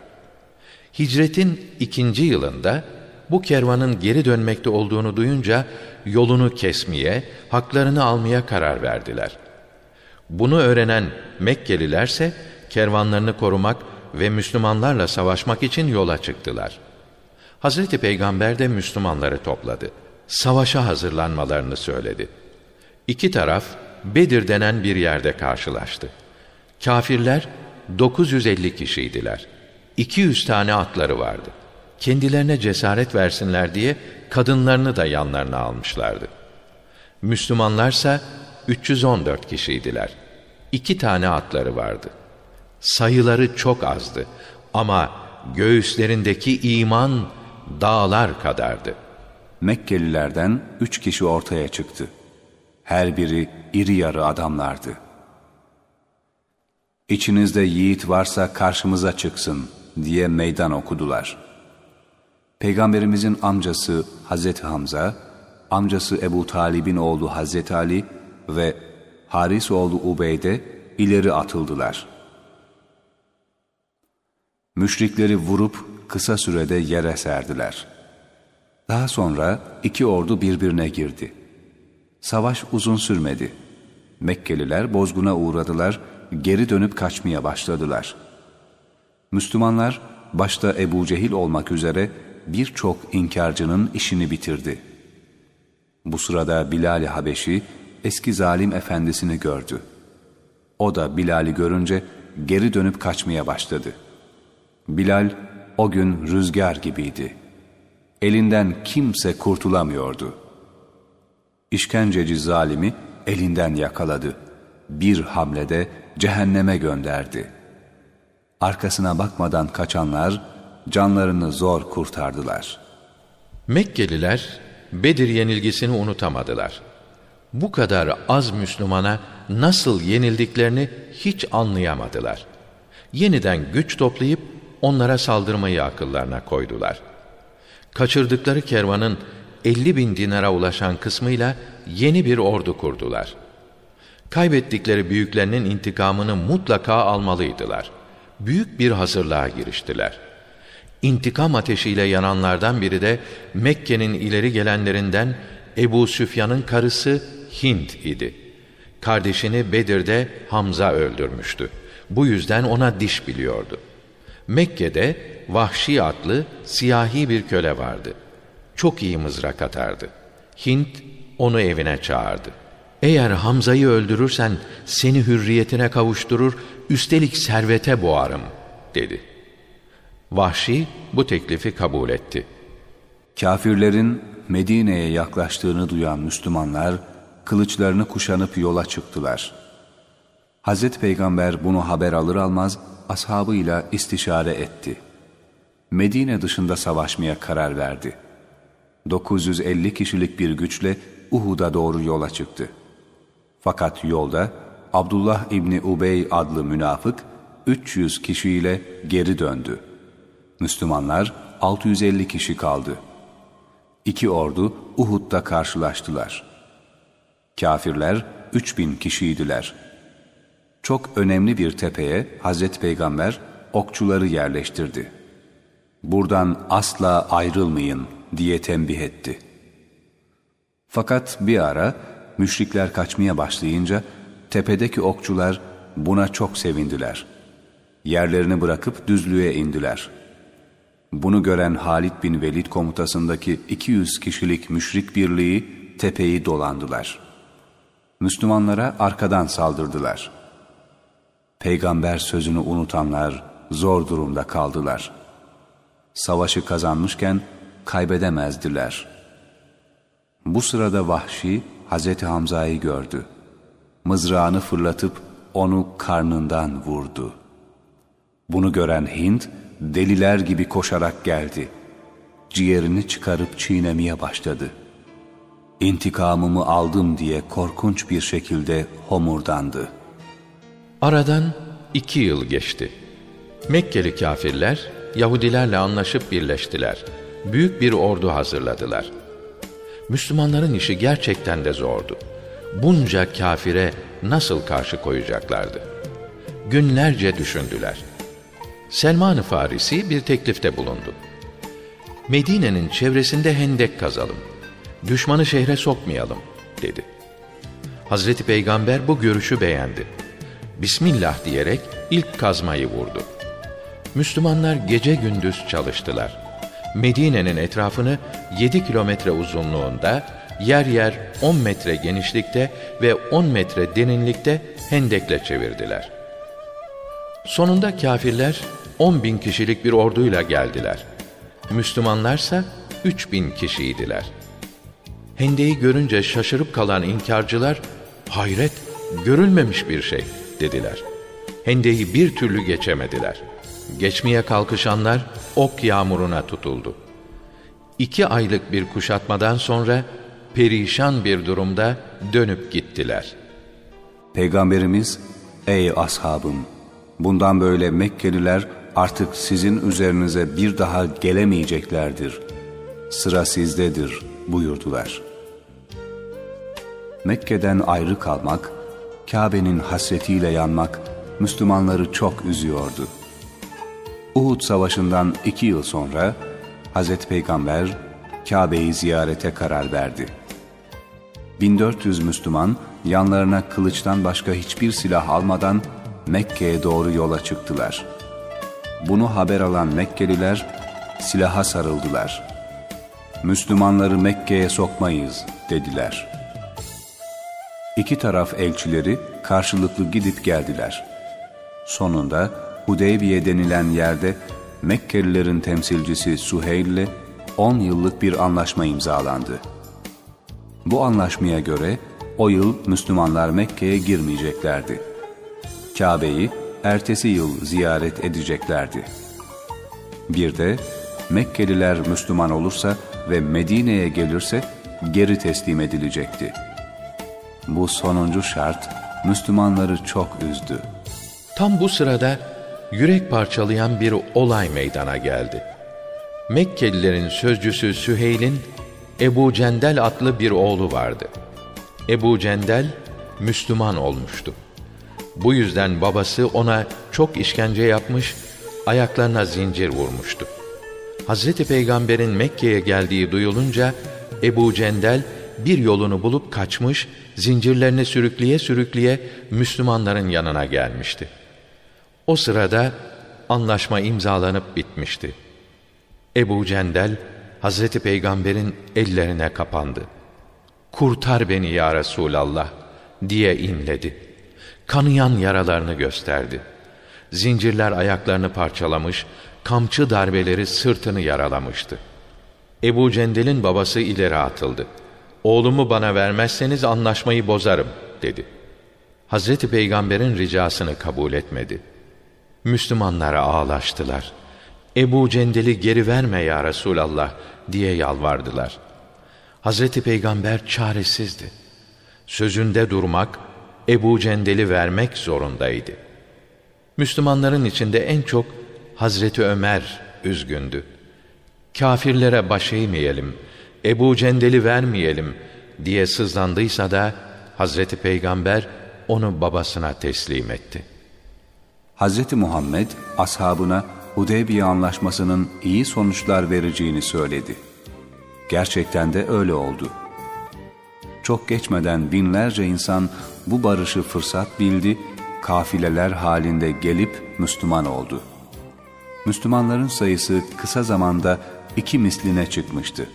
Hicretin ikinci yılında bu kervanın geri dönmekte olduğunu duyunca yolunu kesmeye, haklarını almaya karar verdiler. Bunu öğrenen Mekkelilerse kervanlarını korumak ve Müslümanlarla savaşmak için yola çıktılar. Hazreti Peygamber de Müslümanları topladı. Savaşa hazırlanmalarını söyledi. İki taraf Bedir denen bir yerde karşılaştı. Kafirler 950 kişiydiler. 200 tane atları vardı. Kendilerine cesaret versinler diye kadınlarını da yanlarına almışlardı. Müslümanlarsa 314 kişiydiler. İki tane atları vardı. Sayıları çok azdı ama göğüslerindeki iman dağlar kadardı. Mekkelilerden üç kişi ortaya çıktı. Her biri iri yarı adamlardı. İçinizde yiğit varsa karşımıza çıksın diye meydan okudular. Peygamberimizin amcası Hazreti Hamza, amcası Ebu Talib'in oğlu Hazreti Ali ve Haris oğlu Ubeyde ileri atıldılar. Müşrikleri vurup kısa sürede yere serdiler. Daha sonra iki ordu birbirine girdi. Savaş uzun sürmedi. Mekkeliler bozguna uğradılar, geri dönüp kaçmaya başladılar. Müslümanlar başta Ebu Cehil olmak üzere birçok inkarcının işini bitirdi. Bu sırada Bilal-i Habeşi eski zalim efendisini gördü. O da Bilal'i görünce geri dönüp kaçmaya başladı. Bilal o gün rüzgar gibiydi. Elinden kimse kurtulamıyordu. İşkenceci zalimi elinden yakaladı. Bir hamlede cehenneme gönderdi. Arkasına bakmadan kaçanlar canlarını zor kurtardılar. Mekkeliler Bedir yenilgisini unutamadılar. Bu kadar az Müslümana nasıl yenildiklerini hiç anlayamadılar. Yeniden güç toplayıp onlara saldırmayı akıllarına koydular. Kaçırdıkları kervanın 50 bin dinara ulaşan kısmıyla yeni bir ordu kurdular. Kaybettikleri büyüklerinin intikamını mutlaka almalıydılar. Büyük bir hazırlığa giriştiler. İntikam ateşiyle yananlardan biri de Mekke'nin ileri gelenlerinden Ebu Süfyan'ın karısı Hint idi. Kardeşini Bedir'de Hamza öldürmüştü. Bu yüzden ona diş biliyordu. Mekke'de Vahşi adlı siyahi bir köle vardı. Çok iyi mızrak atardı. Hint onu evine çağırdı. Eğer Hamza'yı öldürürsen seni hürriyetine kavuşturur, üstelik servete boğarım, dedi. Vahşi bu teklifi kabul etti. Kafirlerin Medine'ye yaklaştığını duyan Müslümanlar kılıçlarını kuşanıp yola çıktılar. Hazreti Peygamber bunu haber alır almaz ashabıyla istişare etti. Medine dışında savaşmaya karar verdi. 950 kişilik bir güçle Uhud'a doğru yola çıktı. Fakat yolda Abdullah İbni Ubey adlı münafık 300 kişiyle geri döndü. Müslümanlar 650 kişi kaldı. İki ordu Uhud'da karşılaştılar. Kafirler 3000 kişiydiler. Çok önemli bir tepeye Hazreti Peygamber okçuları yerleştirdi. Buradan asla ayrılmayın diye tembih etti. Fakat bir ara müşrikler kaçmaya başlayınca tepedeki okçular buna çok sevindiler. Yerlerini bırakıp düzlüğe indiler. Bunu gören Halid bin Velid komutasındaki 200 kişilik müşrik birliği tepeyi dolandılar. Müslümanlara arkadan saldırdılar. Peygamber sözünü unutanlar zor durumda kaldılar. Savaşı kazanmışken kaybedemezdiler. Bu sırada Vahşi Hazreti Hamza'yı gördü. Mızrağını fırlatıp onu karnından vurdu. Bunu gören Hint deliler gibi koşarak geldi. Ciğerini çıkarıp çiğnemeye başladı. İntikamımı aldım diye korkunç bir şekilde homurdandı. Aradan iki yıl geçti. Mekkeli kafirler Yahudilerle anlaşıp birleştiler. Büyük bir ordu hazırladılar. Müslümanların işi gerçekten de zordu. Bunca kafire nasıl karşı koyacaklardı? Günlerce düşündüler. Selman-ı Farisi bir teklifte bulundu. Medine'nin çevresinde hendek kazalım. Düşmanı şehre sokmayalım, dedi. Hazreti Peygamber bu görüşü beğendi. Bismillah diyerek ilk kazmayı vurdu. Müslümanlar gece gündüz çalıştılar. Medine'nin etrafını 7 kilometre uzunluğunda, yer yer 10 metre genişlikte ve 10 metre derinlikte hendekle çevirdiler. Sonunda kafirler 10 bin kişilik bir orduyla geldiler. Müslümanlarsa 3 bin kişiydiler. Hendeyi görünce şaşırıp kalan inkarcılar, hayret, görülmemiş bir şey dediler. Hendeyi bir türlü geçemediler. Geçmeye kalkışanlar ok yağmuruna tutuldu. İki aylık bir kuşatmadan sonra perişan bir durumda dönüp gittiler. Peygamberimiz, ey ashabım, bundan böyle Mekkeliler artık sizin üzerinize bir daha gelemeyeceklerdir. Sıra sizdedir buyurdular. Mekke'den ayrı kalmak, Kabe'nin hasretiyle yanmak Müslümanları çok üzüyordu. Uhud Savaşı'ndan iki yıl sonra Hazreti Peygamber Kabe'yi ziyarete karar verdi. 1400 Müslüman yanlarına kılıçtan başka hiçbir silah almadan Mekke'ye doğru yola çıktılar. Bunu haber alan Mekkeliler silaha sarıldılar. Müslümanları Mekke'ye sokmayız dediler. İki taraf elçileri karşılıklı gidip geldiler. Sonunda Hudeybiye denilen yerde Mekkelilerin temsilcisi Suheyl ile 10 yıllık bir anlaşma imzalandı. Bu anlaşmaya göre o yıl Müslümanlar Mekke'ye girmeyeceklerdi. Kabe'yi ertesi yıl ziyaret edeceklerdi. Bir de Mekkeliler Müslüman olursa ve Medine'ye gelirse geri teslim edilecekti. Bu sonuncu şart Müslümanları çok üzdü. Tam bu sırada yürek parçalayan bir olay meydana geldi. Mekkelilerin sözcüsü Süheyl'in Ebu Cendel adlı bir oğlu vardı. Ebu Cendel Müslüman olmuştu. Bu yüzden babası ona çok işkence yapmış, ayaklarına zincir vurmuştu. Hazreti Peygamber'in Mekke'ye geldiği duyulunca Ebu Cendel bir yolunu bulup kaçmış, zincirlerini sürükleye sürükleye Müslümanların yanına gelmişti. O sırada anlaşma imzalanıp bitmişti. Ebu Cendel Hazreti Peygamber'in ellerine kapandı. Kurtar beni ya Resulallah diye inledi. Kanayan yaralarını gösterdi. Zincirler ayaklarını parçalamış, kamçı darbeleri sırtını yaralamıştı. Ebu Cendel'in babası ileri atıldı. Oğlumu bana vermezseniz anlaşmayı bozarım dedi. Hazreti Peygamber'in ricasını kabul etmedi. Müslümanlara ağlaştılar. Ebu Cendel'i geri verme ya Resulallah diye yalvardılar. Hazreti Peygamber çaresizdi. Sözünde durmak, Ebu Cendel'i vermek zorundaydı. Müslümanların içinde en çok Hazreti Ömer üzgündü. Kafirlere baş eğmeyelim, Ebu Cendel'i vermeyelim diye sızlandıysa da Hazreti Peygamber onu babasına teslim etti. Hazreti Muhammed ashabına Hudeybiye anlaşmasının iyi sonuçlar vereceğini söyledi. Gerçekten de öyle oldu. Çok geçmeden binlerce insan bu barışı fırsat bildi, kafileler halinde gelip Müslüman oldu. Müslümanların sayısı kısa zamanda iki misline çıkmıştı.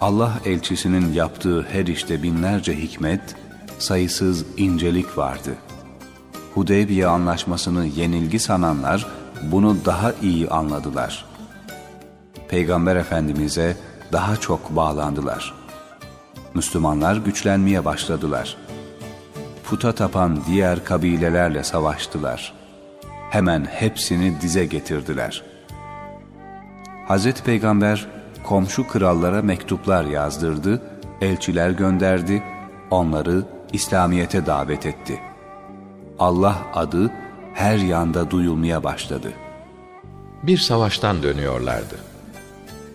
Allah elçisinin yaptığı her işte binlerce hikmet, sayısız incelik vardı. Hudeybiye anlaşmasını yenilgi sananlar bunu daha iyi anladılar. Peygamber Efendimiz'e daha çok bağlandılar. Müslümanlar güçlenmeye başladılar. Puta tapan diğer kabilelerle savaştılar. Hemen hepsini dize getirdiler. Hazreti Peygamber komşu krallara mektuplar yazdırdı, elçiler gönderdi, onları İslamiyet'e davet etti. Allah adı her yanda duyulmaya başladı. Bir savaştan dönüyorlardı.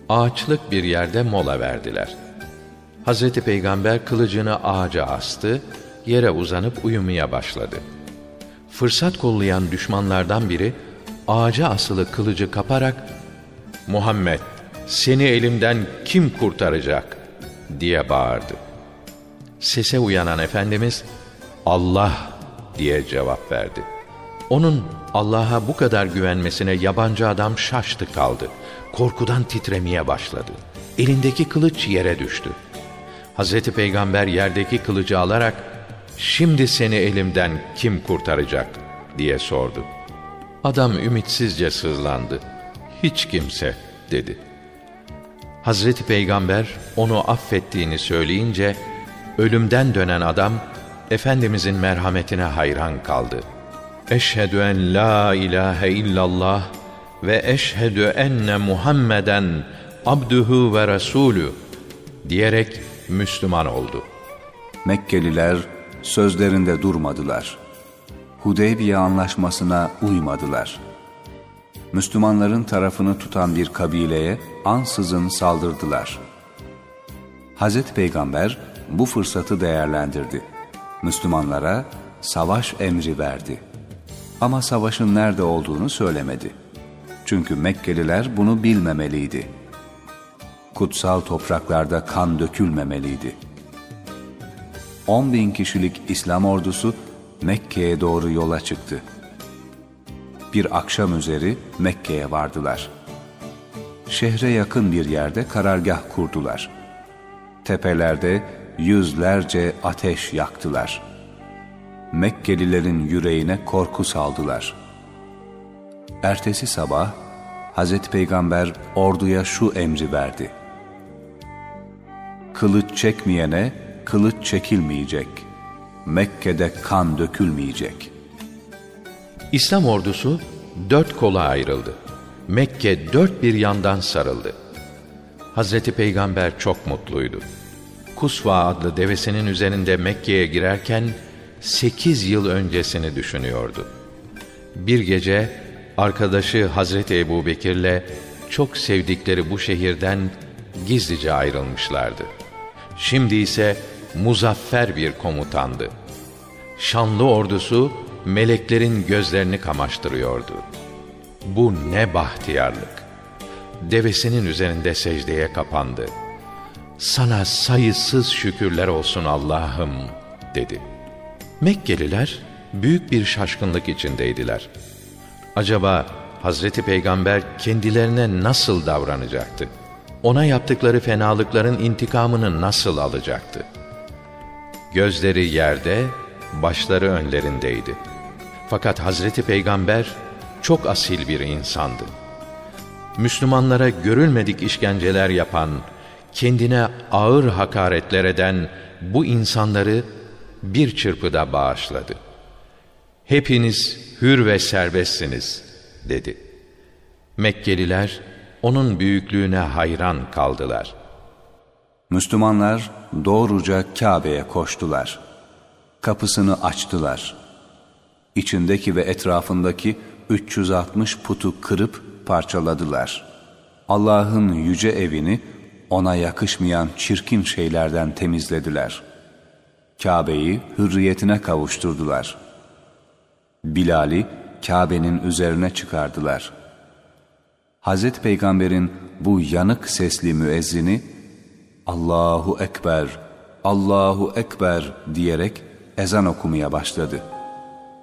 Ağaçlık bir yerde mola verdiler. Hazreti Peygamber kılıcını ağaca astı, yere uzanıp uyumaya başladı. Fırsat kollayan düşmanlardan biri ağaca asılı kılıcı kaparak Muhammed seni elimden kim kurtaracak diye bağırdı. Sese uyanan Efendimiz Allah diye cevap verdi. Onun Allah'a bu kadar güvenmesine yabancı adam şaştı kaldı. Korkudan titremeye başladı. Elindeki kılıç yere düştü. Hazreti Peygamber yerdeki kılıcı alarak şimdi seni elimden kim kurtaracak diye sordu. Adam ümitsizce sızlandı. Hiç kimse dedi. Hazreti Peygamber onu affettiğini söyleyince ölümden dönen adam Efendimizin merhametine hayran kaldı. Eşhedü en la ilahe illallah ve eşhedü enne Muhammeden abduhu ve resulü diyerek Müslüman oldu. Mekkeliler sözlerinde durmadılar. Hudeybiye anlaşmasına uymadılar. Müslümanların tarafını tutan bir kabileye ansızın saldırdılar. Hazreti Peygamber bu fırsatı değerlendirdi. Müslümanlara savaş emri verdi. Ama savaşın nerede olduğunu söylemedi. Çünkü Mekkeliler bunu bilmemeliydi. Kutsal topraklarda kan dökülmemeliydi. 10 bin kişilik İslam ordusu Mekke'ye doğru yola çıktı. Bir akşam üzeri Mekke'ye vardılar. Şehre yakın bir yerde karargah kurdular. Tepelerde yüzlerce ateş yaktılar. Mekkelilerin yüreğine korku saldılar. Ertesi sabah Hazreti Peygamber orduya şu emri verdi. Kılıç çekmeyene kılıç çekilmeyecek. Mekke'de kan dökülmeyecek. İslam ordusu dört kola ayrıldı. Mekke dört bir yandan sarıldı. Hazreti Peygamber çok mutluydu. Kusva adlı devesinin üzerinde Mekke'ye girerken sekiz yıl öncesini düşünüyordu. Bir gece arkadaşı Hazreti Ebu Bekir'le çok sevdikleri bu şehirden gizlice ayrılmışlardı. Şimdi ise muzaffer bir komutandı. Şanlı ordusu meleklerin gözlerini kamaştırıyordu. Bu ne bahtiyarlık! Devesinin üzerinde secdeye kapandı. Sana sayısız şükürler olsun Allah'ım dedi. Mekkeliler büyük bir şaşkınlık içindeydiler. Acaba Hazreti Peygamber kendilerine nasıl davranacaktı? Ona yaptıkları fenalıkların intikamını nasıl alacaktı? Gözleri yerde, başları önlerindeydi. Fakat Hazreti Peygamber çok asil bir insandı. Müslümanlara görülmedik işkenceler yapan, kendine ağır hakaretler eden bu insanları bir çırpıda bağışladı. Hepiniz hür ve serbestsiniz dedi. Mekkeliler onun büyüklüğüne hayran kaldılar. Müslümanlar doğruca Kabe'ye koştular. Kapısını açtılar. İçindeki ve etrafındaki 360 putu kırıp parçaladılar. Allah'ın yüce evini ona yakışmayan çirkin şeylerden temizlediler. Kabe'yi hürriyetine kavuşturdular. Bilal'i Kabe'nin üzerine çıkardılar. Hazreti Peygamber'in bu yanık sesli müezzini Allahu Ekber, Allahu Ekber diyerek ezan okumaya başladı.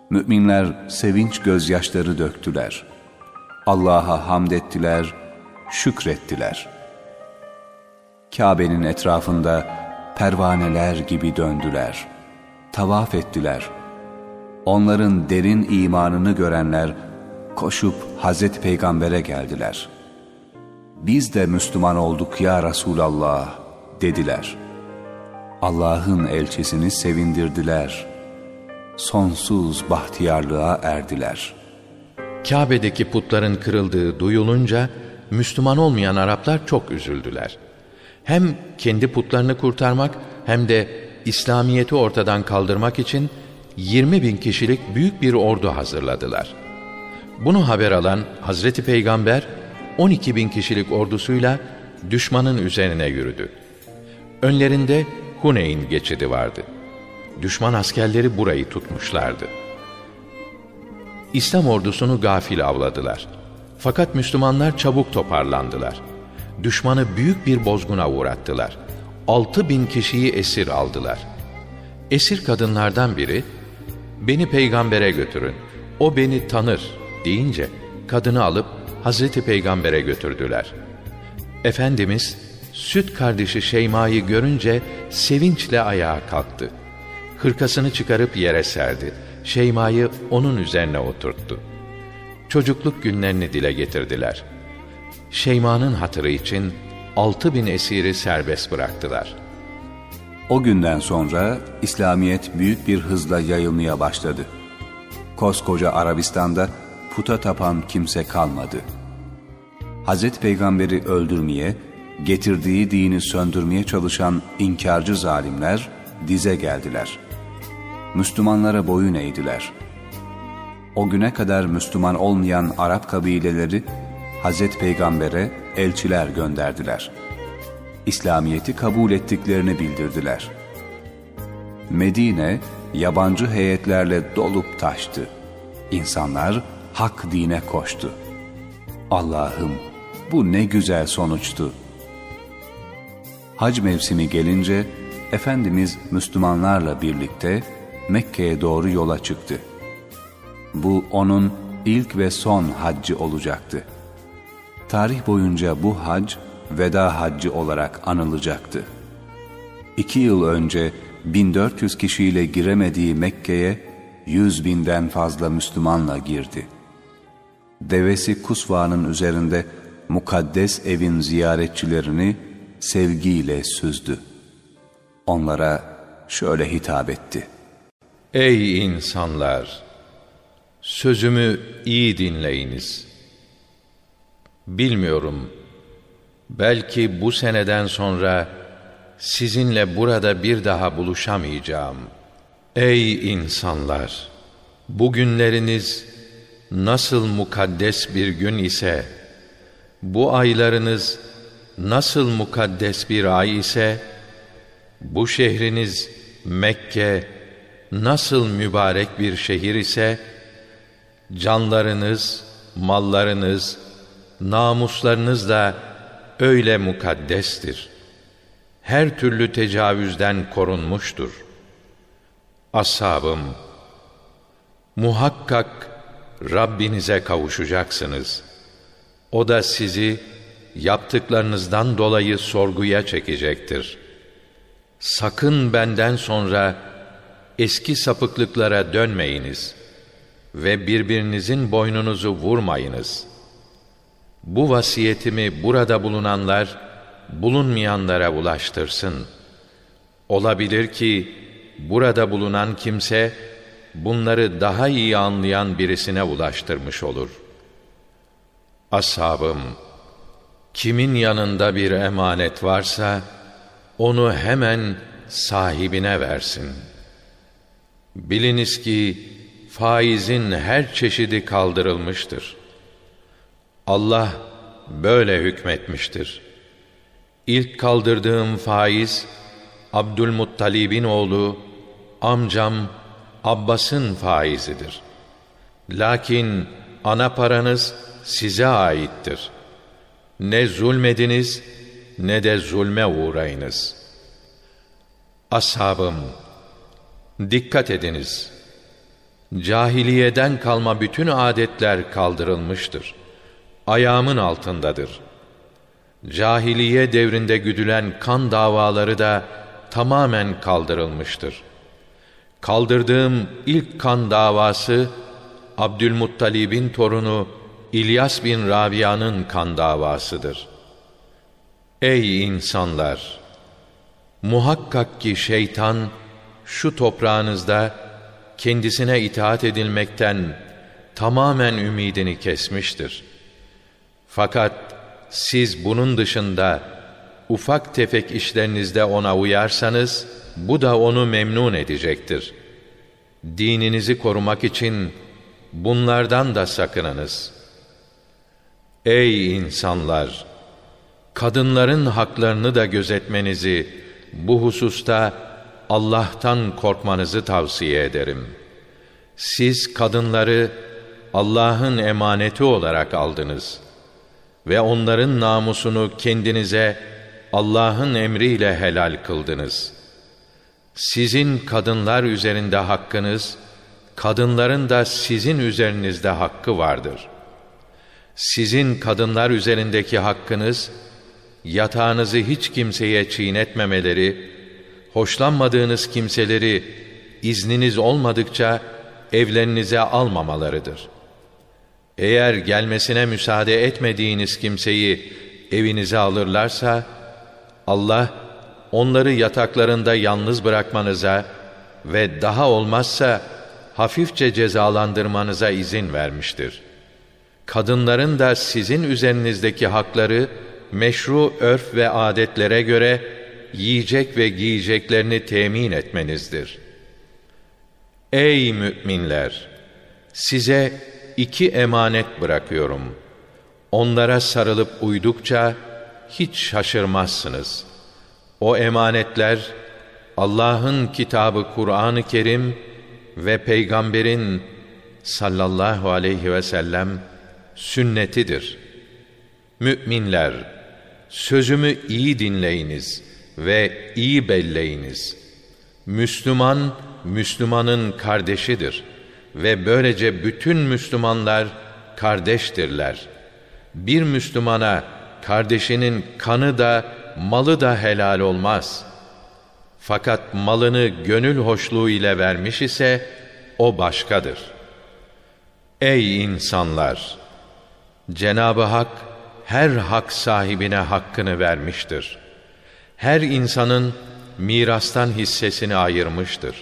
Müminler sevinç gözyaşları döktüler. Allah'a hamd ettiler, şükrettiler. Kabe'nin etrafında pervaneler gibi döndüler. Tavaf ettiler. Onların derin imanını görenler koşup Hazreti Peygamber'e geldiler. Biz de Müslüman olduk ya Resulallah dediler. Allah'ın elçisini sevindirdiler. Sonsuz bahtiyarlığa erdiler. Kabe'deki putların kırıldığı duyulunca Müslüman olmayan Araplar çok üzüldüler. Hem kendi putlarını kurtarmak hem de İslamiyeti ortadan kaldırmak için 20 bin kişilik büyük bir ordu hazırladılar. Bunu haber alan Hazreti Peygamber 12 bin kişilik ordusuyla düşmanın üzerine yürüdü. Önlerinde Huneyn geçidi vardı. Düşman askerleri burayı tutmuşlardı. İslam ordusunu gafil avladılar. Fakat Müslümanlar çabuk toparlandılar. Düşmanı büyük bir bozguna uğrattılar. Altı bin kişiyi esir aldılar. Esir kadınlardan biri, beni peygambere götürün, o beni tanır deyince kadını alıp Hazreti Peygamber'e götürdüler. Efendimiz süt kardeşi Şeyma'yı görünce sevinçle ayağa kalktı. Hırkasını çıkarıp yere serdi. Şeyma'yı onun üzerine oturttu. Çocukluk günlerini dile getirdiler. Şeyma'nın hatırı için altı bin esiri serbest bıraktılar. O günden sonra İslamiyet büyük bir hızla yayılmaya başladı. Koskoca Arabistan'da puta tapan kimse kalmadı. Hazreti Peygamber'i öldürmeye, getirdiği dini söndürmeye çalışan inkarcı zalimler dize geldiler. Müslümanlara boyun eğdiler. O güne kadar Müslüman olmayan Arap kabileleri Hazreti Peygamber'e elçiler gönderdiler. İslamiyet'i kabul ettiklerini bildirdiler. Medine yabancı heyetlerle dolup taştı. İnsanlar hak dine koştu. Allah'ım bu ne güzel sonuçtu. Hac mevsimi gelince Efendimiz Müslümanlarla birlikte Mekke'ye doğru yola çıktı. Bu onun ilk ve son haccı olacaktı. Tarih boyunca bu hac veda haccı olarak anılacaktı. İki yıl önce 1400 kişiyle giremediği Mekke'ye 100 binden fazla Müslümanla girdi. Devesi Kusva'nın üzerinde mukaddes evin ziyaretçilerini sevgiyle süzdü. Onlara şöyle hitap etti. Ey insanlar! Sözümü iyi dinleyiniz. Bilmiyorum, belki bu seneden sonra sizinle burada bir daha buluşamayacağım. Ey insanlar! Bugünleriniz nasıl mukaddes bir gün ise, bu aylarınız nasıl mukaddes bir ay ise, bu şehriniz Mekke nasıl mübarek bir şehir ise, canlarınız, mallarınız, namuslarınız da öyle mukaddestir. Her türlü tecavüzden korunmuştur. Ashabım, muhakkak Rabbinize kavuşacaksınız. O da sizi yaptıklarınızdan dolayı sorguya çekecektir. Sakın benden sonra eski sapıklıklara dönmeyiniz ve birbirinizin boynunuzu vurmayınız. Bu vasiyetimi burada bulunanlar, bulunmayanlara ulaştırsın. Olabilir ki, burada bulunan kimse, bunları daha iyi anlayan birisine ulaştırmış olur. Ashabım, kimin yanında bir emanet varsa, onu hemen sahibine versin. Biliniz ki, faizin her çeşidi kaldırılmıştır. Allah böyle hükmetmiştir. İlk kaldırdığım faiz, Abdülmuttalib'in oğlu, amcam Abbas'ın faizidir. Lakin ana paranız size aittir. Ne zulmediniz ne de zulme uğrayınız. Ashabım, dikkat ediniz. Cahiliyeden kalma bütün adetler kaldırılmıştır. Ayağımın altındadır. Cahiliye devrinde güdülen kan davaları da tamamen kaldırılmıştır. Kaldırdığım ilk kan davası Abdülmuttalib'in torunu İlyas bin Rabia'nın kan davasıdır. Ey insanlar! Muhakkak ki şeytan şu toprağınızda kendisine itaat edilmekten tamamen ümidini kesmiştir. Fakat siz bunun dışında ufak tefek işlerinizde ona uyarsanız bu da onu memnun edecektir. Dininizi korumak için bunlardan da sakınınız. Ey insanlar! Kadınların haklarını da gözetmenizi, bu hususta Allah'tan korkmanızı tavsiye ederim. Siz kadınları Allah'ın emaneti olarak aldınız ve onların namusunu kendinize Allah'ın emriyle helal kıldınız. Sizin kadınlar üzerinde hakkınız, kadınların da sizin üzerinizde hakkı vardır. Sizin kadınlar üzerindeki hakkınız, yatağınızı hiç kimseye çiğnetmemeleri, hoşlanmadığınız kimseleri izniniz olmadıkça evlerinize almamalarıdır. Eğer gelmesine müsaade etmediğiniz kimseyi evinize alırlarsa, Allah onları yataklarında yalnız bırakmanıza ve daha olmazsa hafifçe cezalandırmanıza izin vermiştir. Kadınların da sizin üzerinizdeki hakları meşru örf ve adetlere göre yiyecek ve giyeceklerini temin etmenizdir. Ey müminler! Size iki emanet bırakıyorum. Onlara sarılıp uydukça hiç şaşırmazsınız. O emanetler Allah'ın kitabı Kur'an-ı Kerim ve peygamberin sallallahu aleyhi ve sellem sünnetidir. Müminler, sözümü iyi dinleyiniz ve iyi belleyiniz. Müslüman, Müslümanın kardeşidir ve böylece bütün Müslümanlar kardeştirler. Bir Müslümana kardeşinin kanı da malı da helal olmaz. Fakat malını gönül hoşluğu ile vermiş ise o başkadır. Ey insanlar! Cenab-ı Hak her hak sahibine hakkını vermiştir. Her insanın mirastan hissesini ayırmıştır.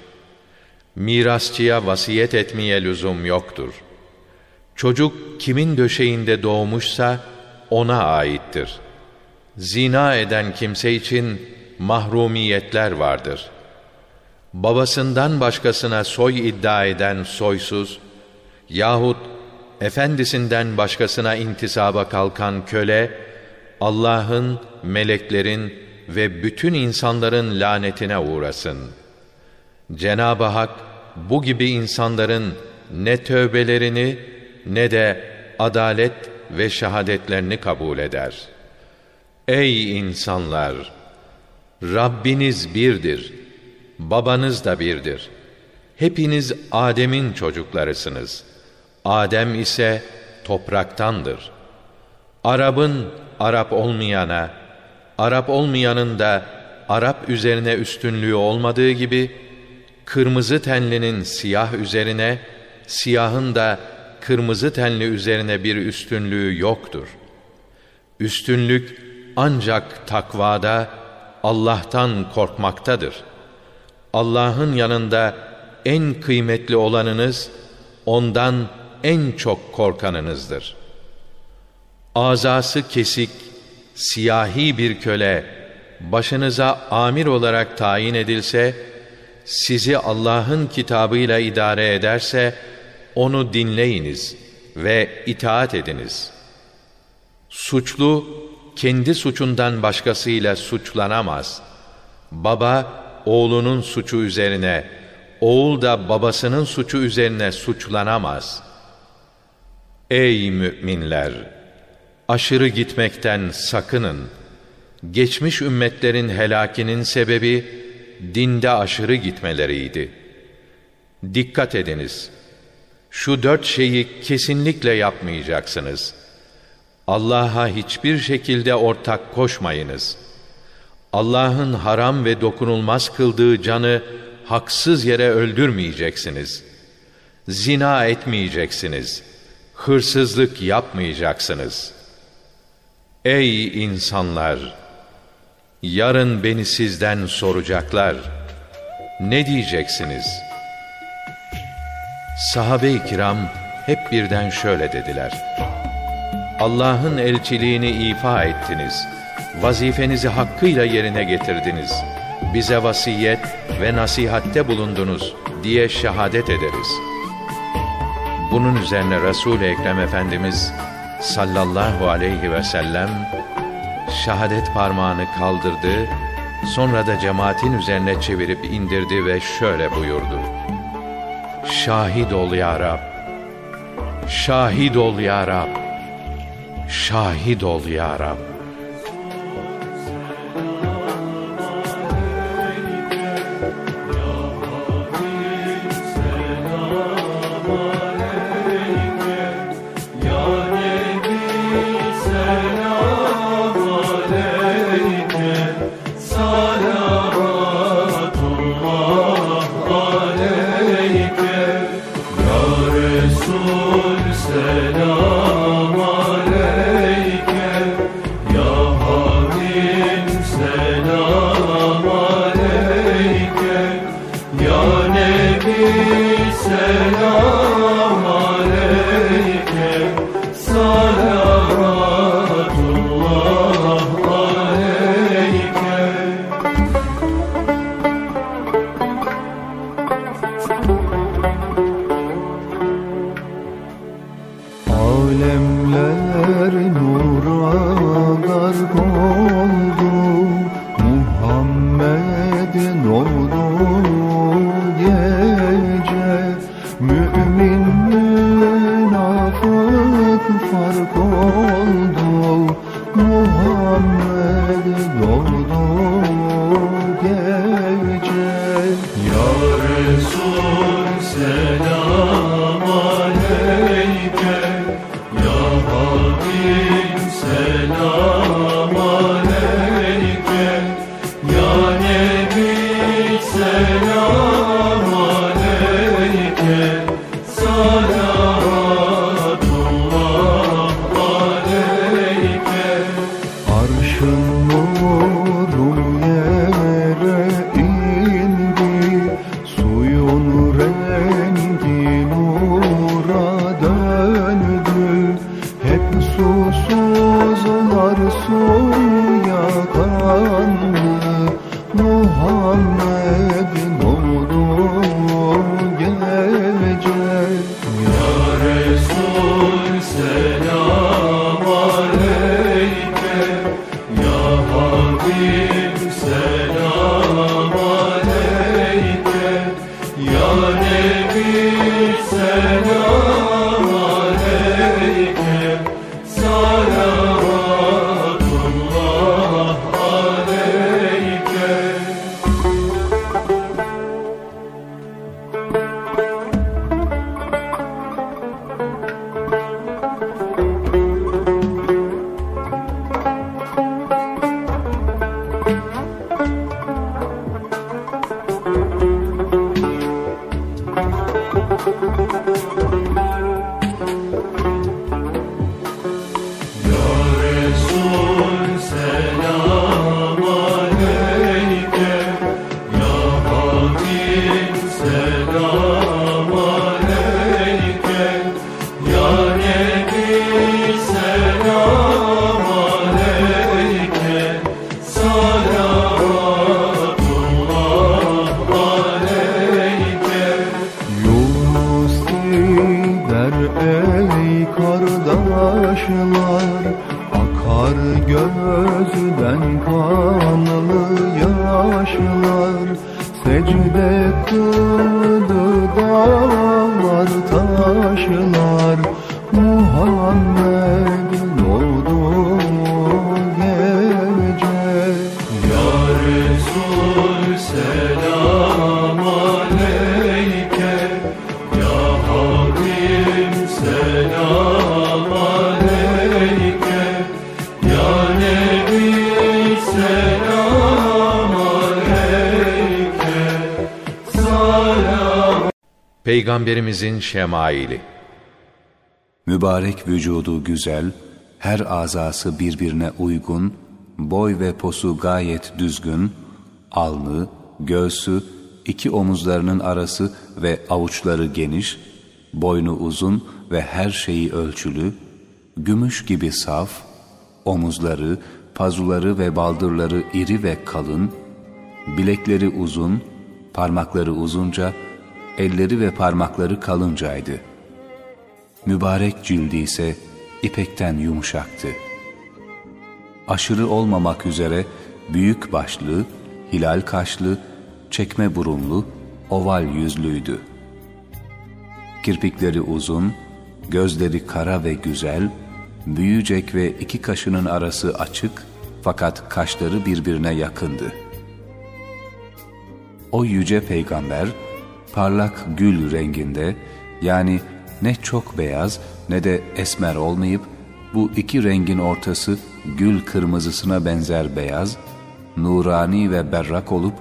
Mirasçıya vasiyet etmeye lüzum yoktur. Çocuk kimin döşeğinde doğmuşsa ona aittir. Zina eden kimse için mahrumiyetler vardır. Babasından başkasına soy iddia eden soysuz yahut efendisinden başkasına intisaba kalkan köle Allah'ın, meleklerin ve bütün insanların lanetine uğrasın. Cenab-ı Hak bu gibi insanların ne tövbelerini ne de adalet ve şehadetlerini kabul eder. Ey insanlar! Rabbiniz birdir. Babanız da birdir. Hepiniz Adem'in çocuklarısınız. Adem ise topraktandır. Arap'ın Arap olmayana, Arap olmayanın da Arap üzerine üstünlüğü olmadığı gibi, kırmızı tenlinin siyah üzerine, siyahın da kırmızı tenli üzerine bir üstünlüğü yoktur. Üstünlük ancak takvada, Allah'tan korkmaktadır. Allah'ın yanında en kıymetli olanınız, ondan en çok korkanınızdır. Azası kesik, siyahi bir köle, başınıza amir olarak tayin edilse, sizi Allah'ın kitabıyla idare ederse, onu dinleyiniz ve itaat ediniz. Suçlu, kendi suçundan başkasıyla suçlanamaz. Baba, oğlunun suçu üzerine, oğul da babasının suçu üzerine suçlanamaz. Ey müminler! Aşırı gitmekten sakının. Geçmiş ümmetlerin helakinin sebebi, dinde aşırı gitmeleriydi. Dikkat ediniz! Şu dört şeyi kesinlikle yapmayacaksınız. Allah'a hiçbir şekilde ortak koşmayınız. Allah'ın haram ve dokunulmaz kıldığı canı haksız yere öldürmeyeceksiniz. Zina etmeyeceksiniz. Hırsızlık yapmayacaksınız. Ey insanlar! Yarın beni sizden soracaklar. Ne diyeceksiniz? Sahabe-i kiram hep birden şöyle dediler. Allah'ın elçiliğini ifa ettiniz. Vazifenizi hakkıyla yerine getirdiniz. Bize vasiyet ve nasihatte bulundunuz diye şehadet ederiz. Bunun üzerine Resul-i Ekrem Efendimiz sallallahu aleyhi ve sellem şehadet parmağını kaldırdı, sonra da cemaatin üzerine çevirip indirdi ve şöyle buyurdu. Şahit ol ya Rab, şahit ol ya Rab, şahit ol ya Rab. Peygamberimizin şemaili. Mübarek vücudu güzel, her azası birbirine uygun, boy ve posu gayet düzgün, alnı, göğsü, iki omuzlarının arası ve avuçları geniş, boynu uzun ve her şeyi ölçülü, gümüş gibi saf, omuzları, pazuları ve baldırları iri ve kalın, bilekleri uzun, parmakları uzunca, elleri ve parmakları kalıncaydı. Mübarek cildi ise ipekten yumuşaktı. Aşırı olmamak üzere büyük başlı, hilal kaşlı, çekme burunlu, oval yüzlüydü. Kirpikleri uzun, gözleri kara ve güzel, büyücek ve iki kaşının arası açık fakat kaşları birbirine yakındı. O yüce peygamber parlak gül renginde yani ne çok beyaz ne de esmer olmayıp bu iki rengin ortası gül kırmızısına benzer beyaz, nurani ve berrak olup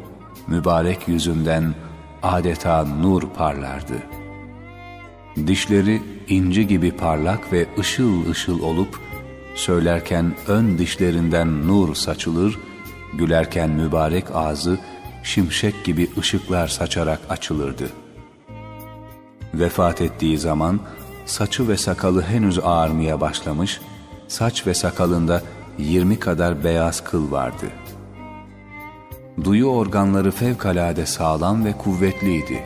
mübarek yüzünden adeta nur parlardı. Dişleri inci gibi parlak ve ışıl ışıl olup söylerken ön dişlerinden nur saçılır, gülerken mübarek ağzı şimşek gibi ışıklar saçarak açılırdı. Vefat ettiği zaman saçı ve sakalı henüz ağarmaya başlamış, saç ve sakalında yirmi kadar beyaz kıl vardı. Duyu organları fevkalade sağlam ve kuvvetliydi.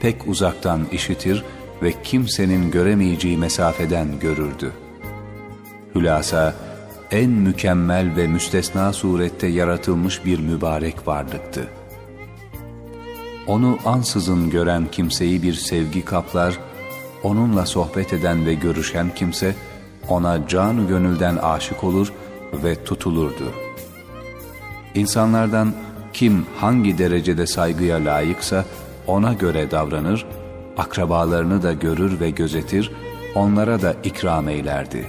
Pek uzaktan işitir ve kimsenin göremeyeceği mesafeden görürdü. Hülasa, en mükemmel ve müstesna surette yaratılmış bir mübarek varlıktı. Onu ansızın gören kimseyi bir sevgi kaplar, onunla sohbet eden ve görüşen kimse ona can gönülden aşık olur ve tutulurdu. İnsanlardan kim hangi derecede saygıya layıksa ona göre davranır, akrabalarını da görür ve gözetir, onlara da ikram eylerdi.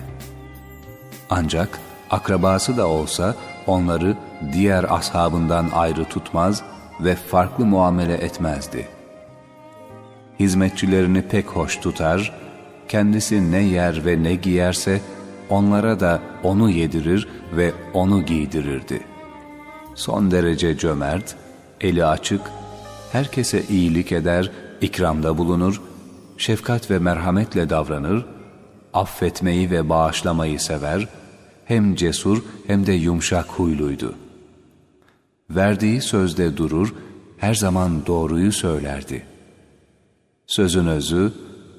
Ancak akrabası da olsa onları diğer ashabından ayrı tutmaz ve farklı muamele etmezdi. Hizmetçilerini pek hoş tutar, kendisi ne yer ve ne giyerse onlara da onu yedirir ve onu giydirirdi. Son derece cömert, eli açık, herkese iyilik eder, ikramda bulunur, şefkat ve merhametle davranır, affetmeyi ve bağışlamayı sever, hem cesur hem de yumuşak huyluydu. Verdiği sözde durur, her zaman doğruyu söylerdi. Sözün özü,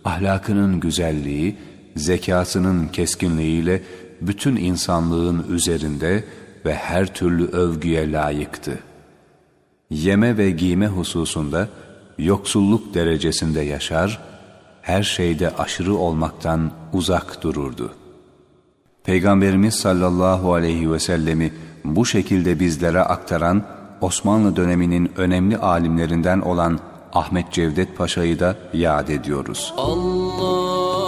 ahlakının güzelliği, zekasının keskinliğiyle bütün insanlığın üzerinde ve her türlü övgüye layıktı. Yeme ve giyme hususunda yoksulluk derecesinde yaşar, her şeyde aşırı olmaktan uzak dururdu. Peygamberimiz sallallahu aleyhi ve sellemi bu şekilde bizlere aktaran Osmanlı döneminin önemli alimlerinden olan Ahmet Cevdet Paşa'yı da yad ediyoruz. Allahümme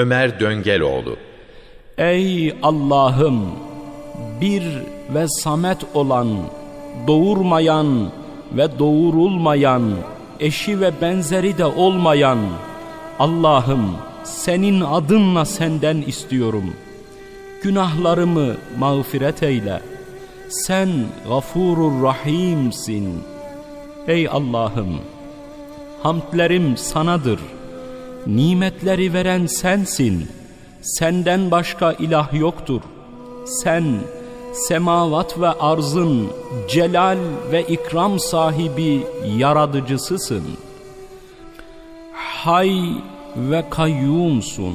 Ömer Döngeloğlu Ey Allah'ım bir ve samet olan, doğurmayan ve doğurulmayan, eşi ve benzeri de olmayan Allah'ım senin adınla senden istiyorum. Günahlarımı mağfiret eyle. Sen gafurur rahimsin. Ey Allah'ım, hamdlerim sanadır. Nimetleri veren sensin. Senden başka ilah yoktur. Sen semavat ve arzın celal ve ikram sahibi yaratıcısısın. Hay ve kayyumsun.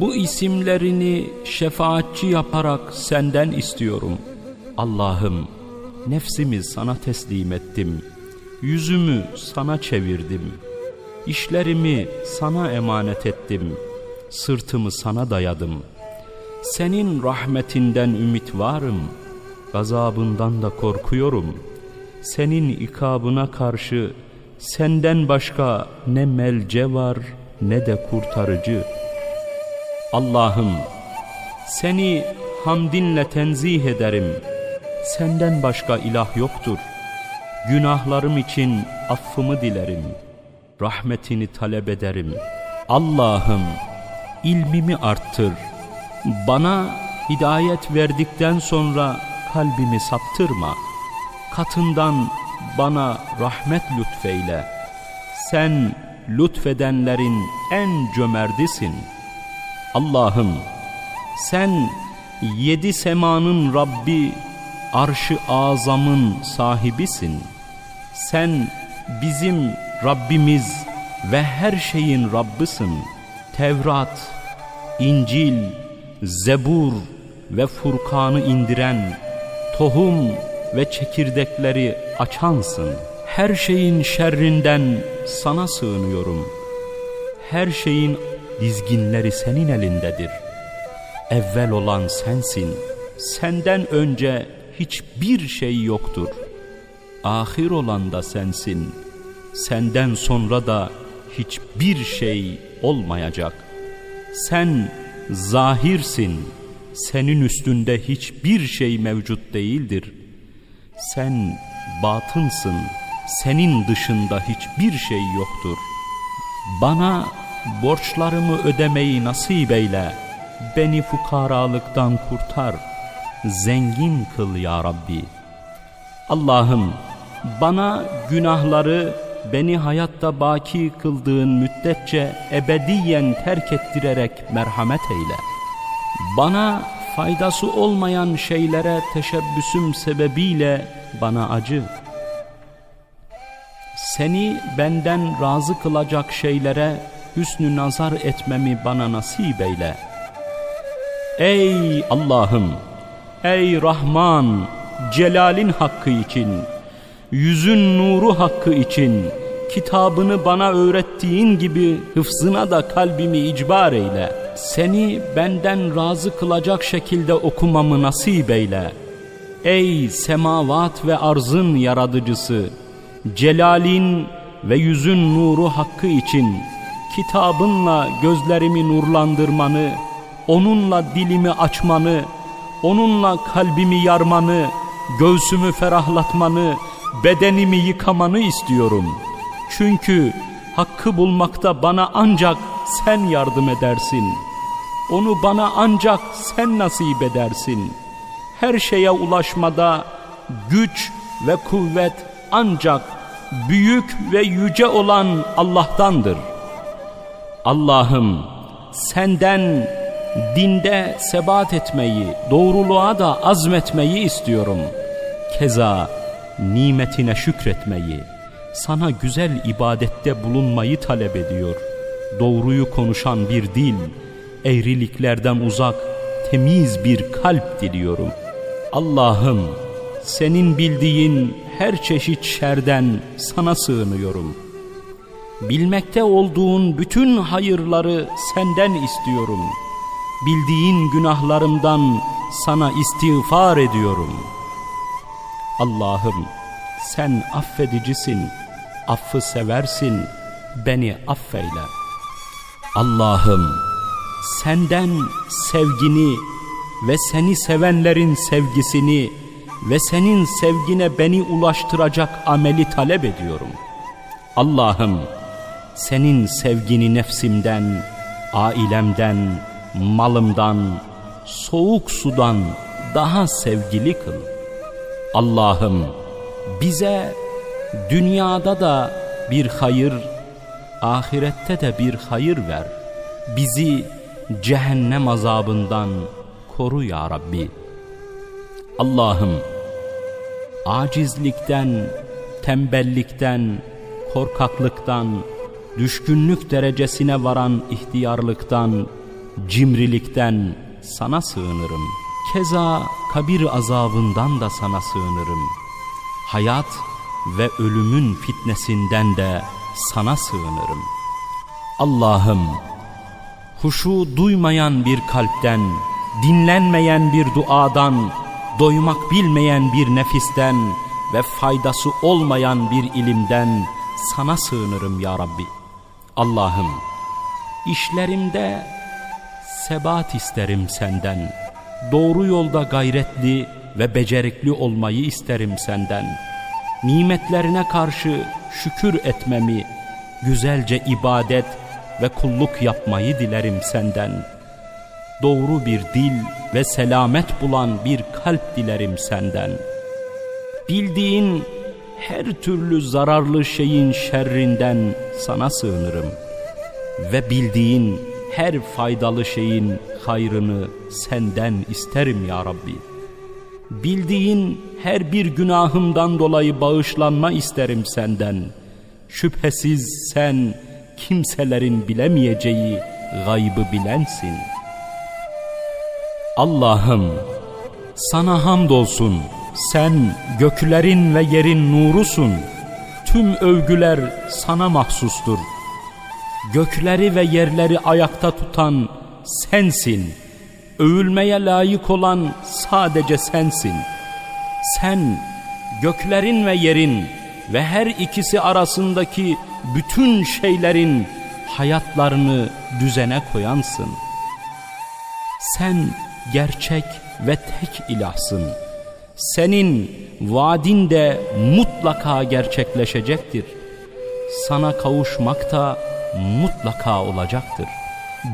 Bu isimlerini şefaatçi yaparak senden istiyorum. Allah'ım nefsimi sana teslim ettim. Yüzümü sana çevirdim. İşlerimi sana emanet ettim. Sırtımı sana dayadım. Senin rahmetinden ümit varım. Gazabından da korkuyorum. Senin ikabına karşı senden başka ne melce var ne de kurtarıcı. Allah'ım seni hamdinle tenzih ederim. Senden başka ilah yoktur. Günahlarım için affımı dilerim. Rahmetini talep ederim. Allah'ım ilmimi arttır. Bana hidayet verdikten sonra kalbimi saptırma. Katından bana rahmet lütfeyle. Sen lütfedenlerin en cömerdisin. Allah'ım sen yedi semanın Rabbi, arşı azamın sahibisin. Sen bizim Rabbimiz ve her şeyin Rabbısın. Tevrat, İncil, Zebur ve Furkan'ı indiren, tohum ve çekirdekleri açansın. Her şeyin şerrinden sana sığınıyorum. Her şeyin dizginleri senin elindedir. Evvel olan sensin. Senden önce hiçbir şey yoktur. Ahir olan da sensin. Senden sonra da hiçbir şey olmayacak. Sen zahirsin. Senin üstünde hiçbir şey mevcut değildir. Sen batınsın. Senin dışında hiçbir şey yoktur. Bana borçlarımı ödemeyi nasip eyle. Beni fukaralıktan kurtar. Zengin kıl ya Rabbi. Allah'ım bana günahları beni hayatta baki kıldığın müddetçe ebediyen terk ettirerek merhamet eyle. Bana faydası olmayan şeylere teşebbüsüm sebebiyle bana acı. Seni benden razı kılacak şeylere hüsnü nazar etmemi bana nasip eyle. Ey Allah'ım, ey Rahman, celalin hakkı için, yüzün nuru hakkı için, kitabını bana öğrettiğin gibi hıfzına da kalbimi icbar eyle. Seni benden razı kılacak şekilde okumamı nasip eyle. Ey semavat ve arzın yaratıcısı, celalin ve yüzün nuru hakkı için kitabınla gözlerimi nurlandırmanı, onunla dilimi açmanı, onunla kalbimi yarmanı, göğsümü ferahlatmanı, bedenimi yıkamanı istiyorum. Çünkü hakkı bulmakta bana ancak sen yardım edersin. Onu bana ancak sen nasip edersin. Her şeye ulaşmada güç ve kuvvet ancak büyük ve yüce olan Allah'tandır. Allah'ım senden dinde sebat etmeyi, doğruluğa da azmetmeyi istiyorum. Keza nimetine şükretmeyi, sana güzel ibadette bulunmayı talep ediyor. Doğruyu konuşan bir dil, eğriliklerden uzak, temiz bir kalp diliyorum. Allah'ım senin bildiğin her çeşit şerden sana sığınıyorum. Bilmekte olduğun bütün hayırları senden istiyorum. Bildiğin günahlarımdan sana istiğfar ediyorum. Allah'ım sen affedicisin, affı seversin, beni affeyle. Allah'ım senden sevgini ve seni sevenlerin sevgisini ve senin sevgine beni ulaştıracak ameli talep ediyorum. Allah'ım senin sevgini nefsimden, ailemden, malımdan, soğuk sudan, daha sevgili kıl. Allah'ım bize dünyada da bir hayır, ahirette de bir hayır ver. Bizi cehennem azabından koru ya Rabbi. Allah'ım acizlikten, tembellikten, korkaklıktan, düşkünlük derecesine varan ihtiyarlıktan, cimrilikten sana sığınırım. Keza kabir azabından da sana sığınırım. Hayat ve ölümün fitnesinden de sana sığınırım. Allah'ım, huşu duymayan bir kalpten, dinlenmeyen bir duadan, doymak bilmeyen bir nefisten ve faydası olmayan bir ilimden sana sığınırım ya Rabbi. Allah'ım, işlerimde sebat isterim senden. Doğru yolda gayretli ve becerikli olmayı isterim senden. Nimetlerine karşı şükür etmemi, güzelce ibadet ve kulluk yapmayı dilerim senden. Doğru bir dil ve selamet bulan bir kalp dilerim senden. Bildiğin her türlü zararlı şeyin şerrinden sana sığınırım. Ve bildiğin her faydalı şeyin hayrını senden isterim ya Rabbi. Bildiğin her bir günahımdan dolayı bağışlanma isterim senden. Şüphesiz sen kimselerin bilemeyeceği gaybı bilensin. Allah'ım sana hamdolsun. Sen göklerin ve yerin nurusun. Tüm övgüler sana mahsustur. Gökleri ve yerleri ayakta tutan sensin. Övülmeye layık olan sadece sensin. Sen göklerin ve yerin ve her ikisi arasındaki bütün şeylerin hayatlarını düzene koyansın. Sen gerçek ve tek ilahsın. Senin vaadin de mutlaka gerçekleşecektir. Sana kavuşmak da mutlaka olacaktır.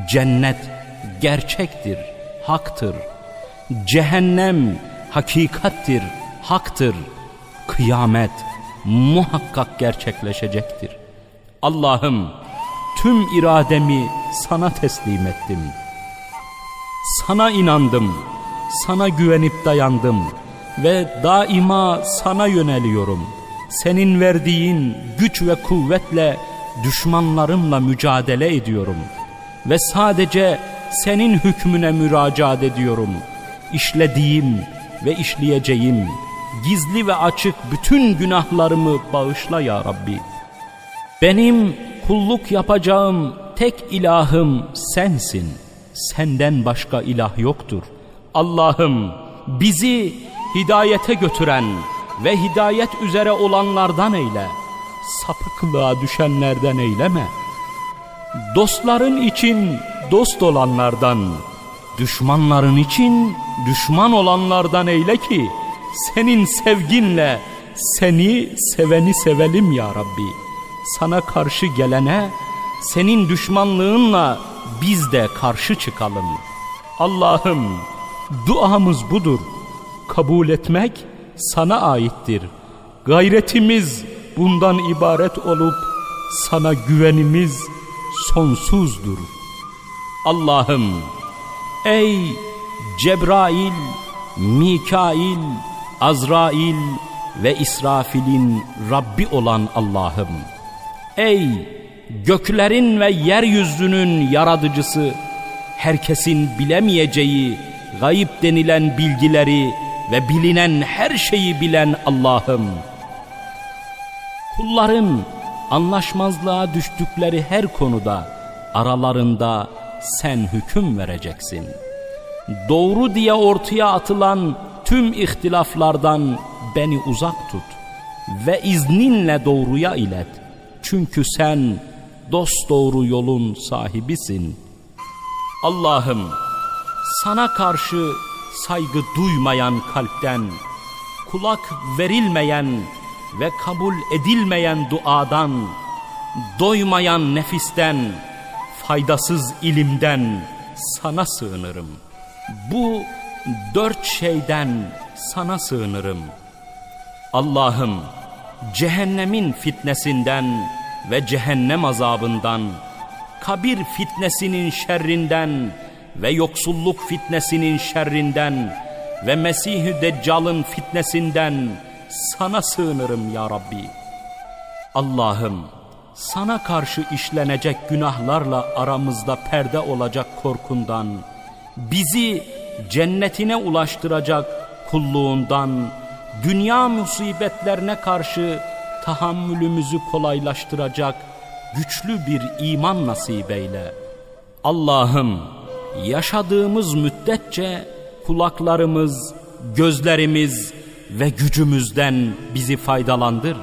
Cennet gerçektir, haktır. Cehennem hakikattir, haktır. Kıyamet muhakkak gerçekleşecektir. Allah'ım tüm irademi sana teslim ettim. Sana inandım, sana güvenip dayandım ve daima sana yöneliyorum. Senin verdiğin güç ve kuvvetle düşmanlarımla mücadele ediyorum. Ve sadece senin hükmüne müracaat ediyorum. İşlediğim ve işleyeceğim, gizli ve açık bütün günahlarımı bağışla ya Rabbi. Benim kulluk yapacağım tek ilahım sensin. Senden başka ilah yoktur. Allah'ım bizi hidayete götüren ve hidayet üzere olanlardan eyle. Sapıklığa düşenlerden eyleme. Dostların için dost olanlardan, düşmanların için düşman olanlardan eyle ki senin sevginle seni seveni sevelim ya Rabbi. Sana karşı gelene senin düşmanlığınla biz de karşı çıkalım. Allah'ım duamız budur. Kabul etmek sana aittir. Gayretimiz bundan ibaret olup sana güvenimiz sonsuzdur. Allah'ım ey Cebrail, Mikail, Azrail ve İsrafil'in Rabbi olan Allah'ım. Ey göklerin ve yeryüzünün yaratıcısı, herkesin bilemeyeceği gayip denilen bilgileri ve bilinen her şeyi bilen Allah'ım. Kulların anlaşmazlığa düştükleri her konuda aralarında sen hüküm vereceksin. Doğru diye ortaya atılan tüm ihtilaflardan beni uzak tut ve izninle doğruya ilet. Çünkü sen dost doğru yolun sahibisin. Allah'ım sana karşı saygı duymayan kalpten, kulak verilmeyen ve kabul edilmeyen duadan, doymayan nefisten, faydasız ilimden sana sığınırım. Bu dört şeyden sana sığınırım. Allah'ım cehennemin fitnesinden ve cehennem azabından, kabir fitnesinin şerrinden ve yoksulluk fitnesinin şerrinden ve Mesih-i Deccal'ın fitnesinden sana sığınırım ya Rabbi. Allah'ım sana karşı işlenecek günahlarla aramızda perde olacak korkundan, bizi cennetine ulaştıracak kulluğundan, dünya musibetlerine karşı tahammülümüzü kolaylaştıracak güçlü bir iman nasip eyle. Allah'ım yaşadığımız müddetçe kulaklarımız, gözlerimiz ve gücümüzden bizi faydalandır.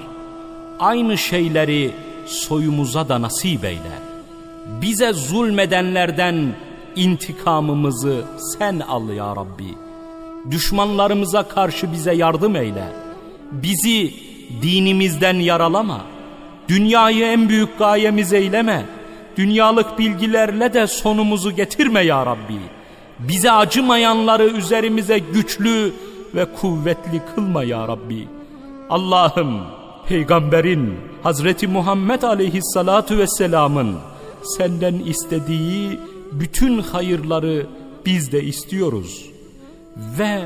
Aynı şeyleri soyumuza da nasip eyle. Bize zulmedenlerden intikamımızı sen al ya Rabbi. Düşmanlarımıza karşı bize yardım eyle. Bizi dinimizden yaralama. Dünyayı en büyük gayemiz eyleme. Dünyalık bilgilerle de sonumuzu getirme ya Rabbi. Bize acımayanları üzerimize güçlü ve kuvvetli kılma ya Rabbi. Allah'ım peygamberin Hazreti Muhammed aleyhissalatu vesselamın senden istediği bütün hayırları biz de istiyoruz. Ve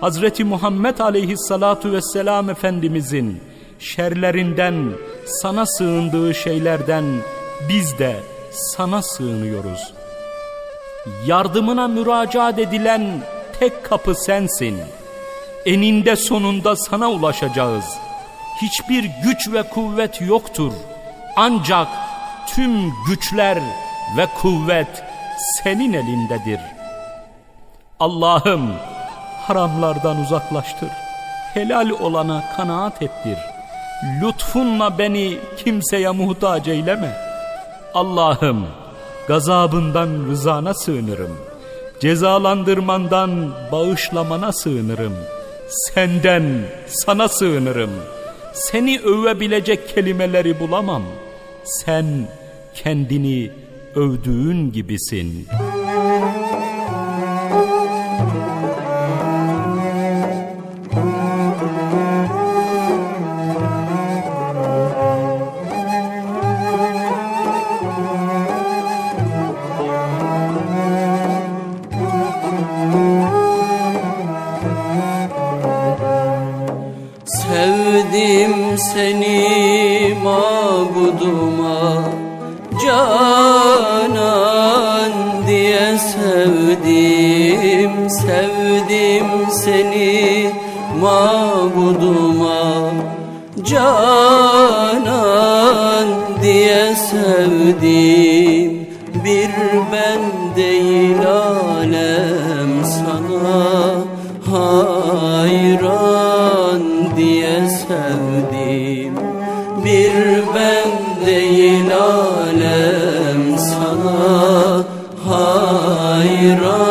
Hazreti Muhammed aleyhissalatu vesselam Efendimizin şerlerinden sana sığındığı şeylerden biz de sana sığınıyoruz. Yardımına müracaat edilen tek kapı sensin. Eninde sonunda sana ulaşacağız. Hiçbir güç ve kuvvet yoktur. Ancak tüm güçler ve kuvvet senin elindedir. Allah'ım haramlardan uzaklaştır. Helal olana kanaat ettir. Lütfunla beni kimseye muhtaç eyleme. Allah'ım gazabından rızana sığınırım. Cezalandırmandan bağışlamana sığınırım. Senden sana sığınırım. Seni övebilecek kelimeleri bulamam. Sen kendini övdüğün gibisin. Sevdim. Bir ben değil alem sana hayran diye sevdim. Bir ben değil alem sana hayran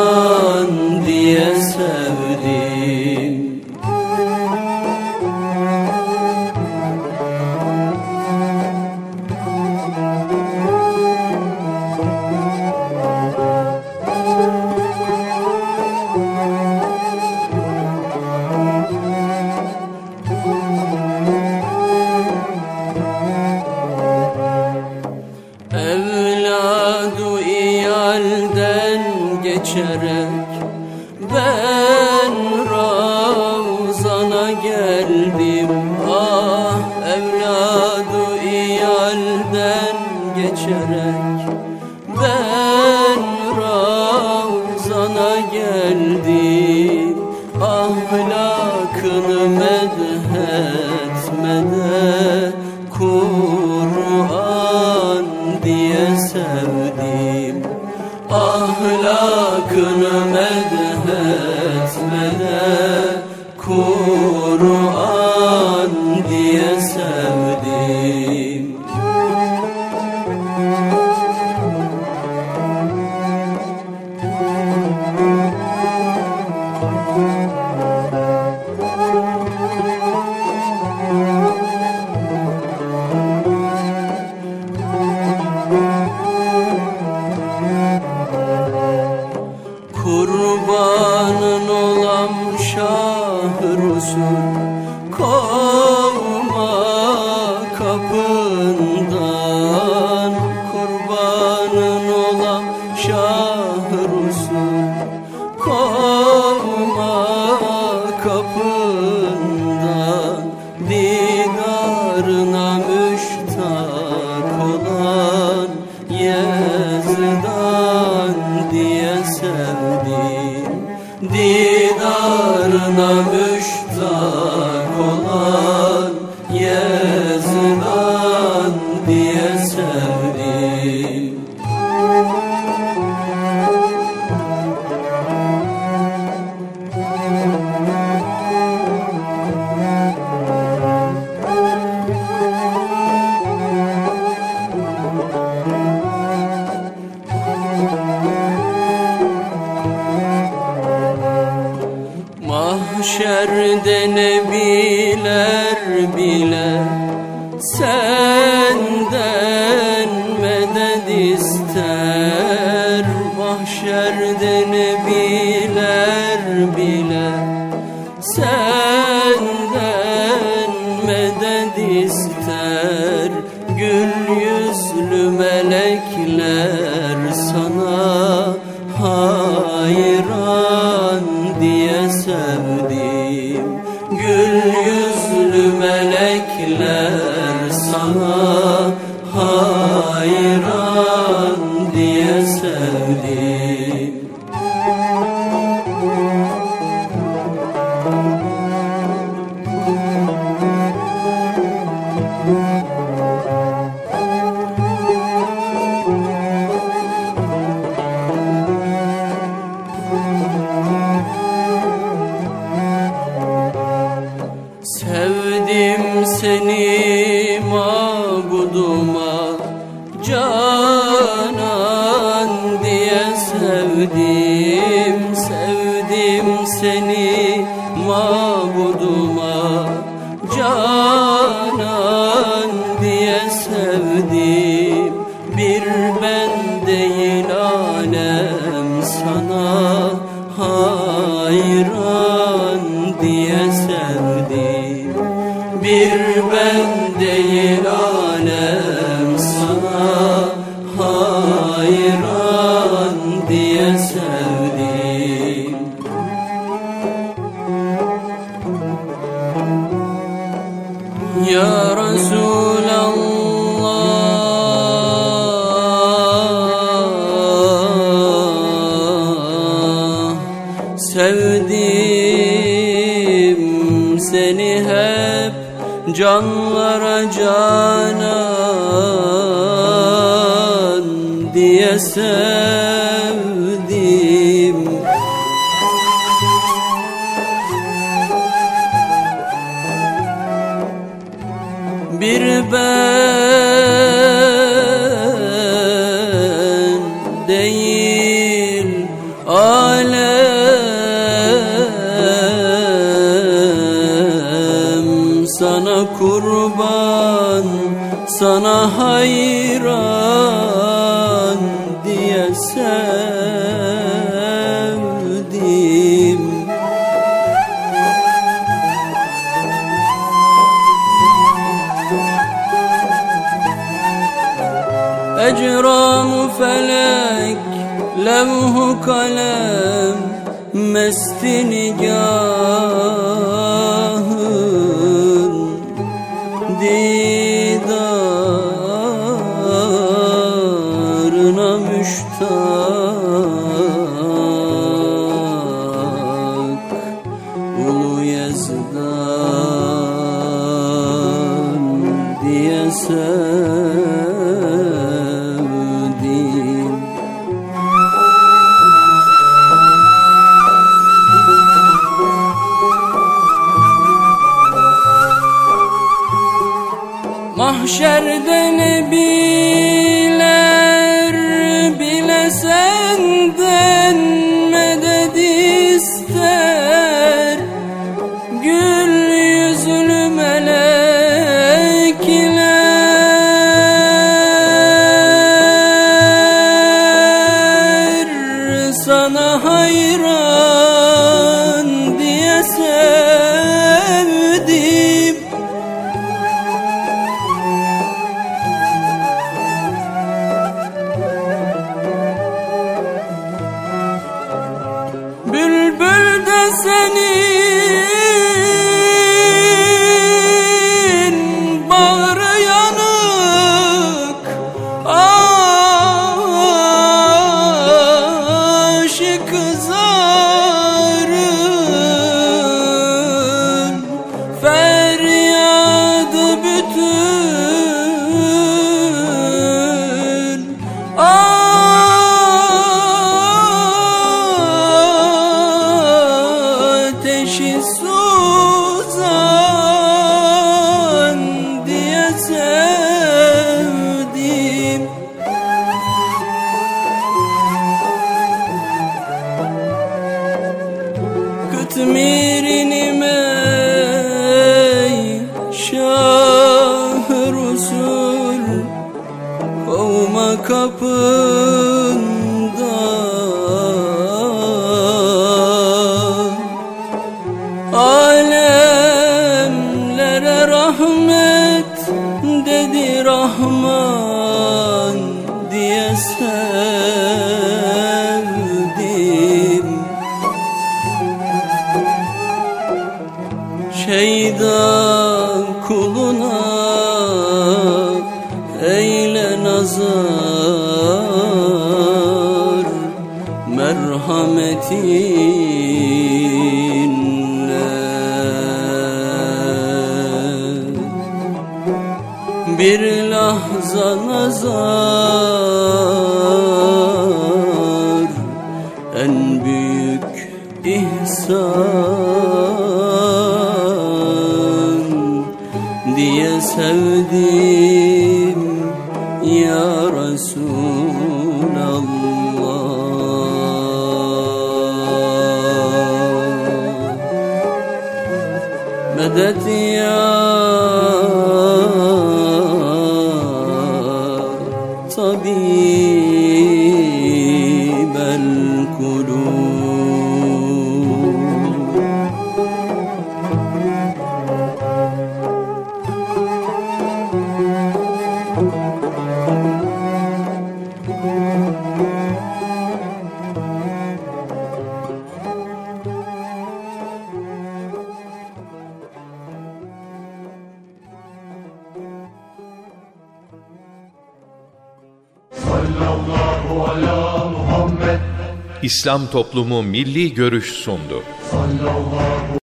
İslam toplumu milli görüş sundu.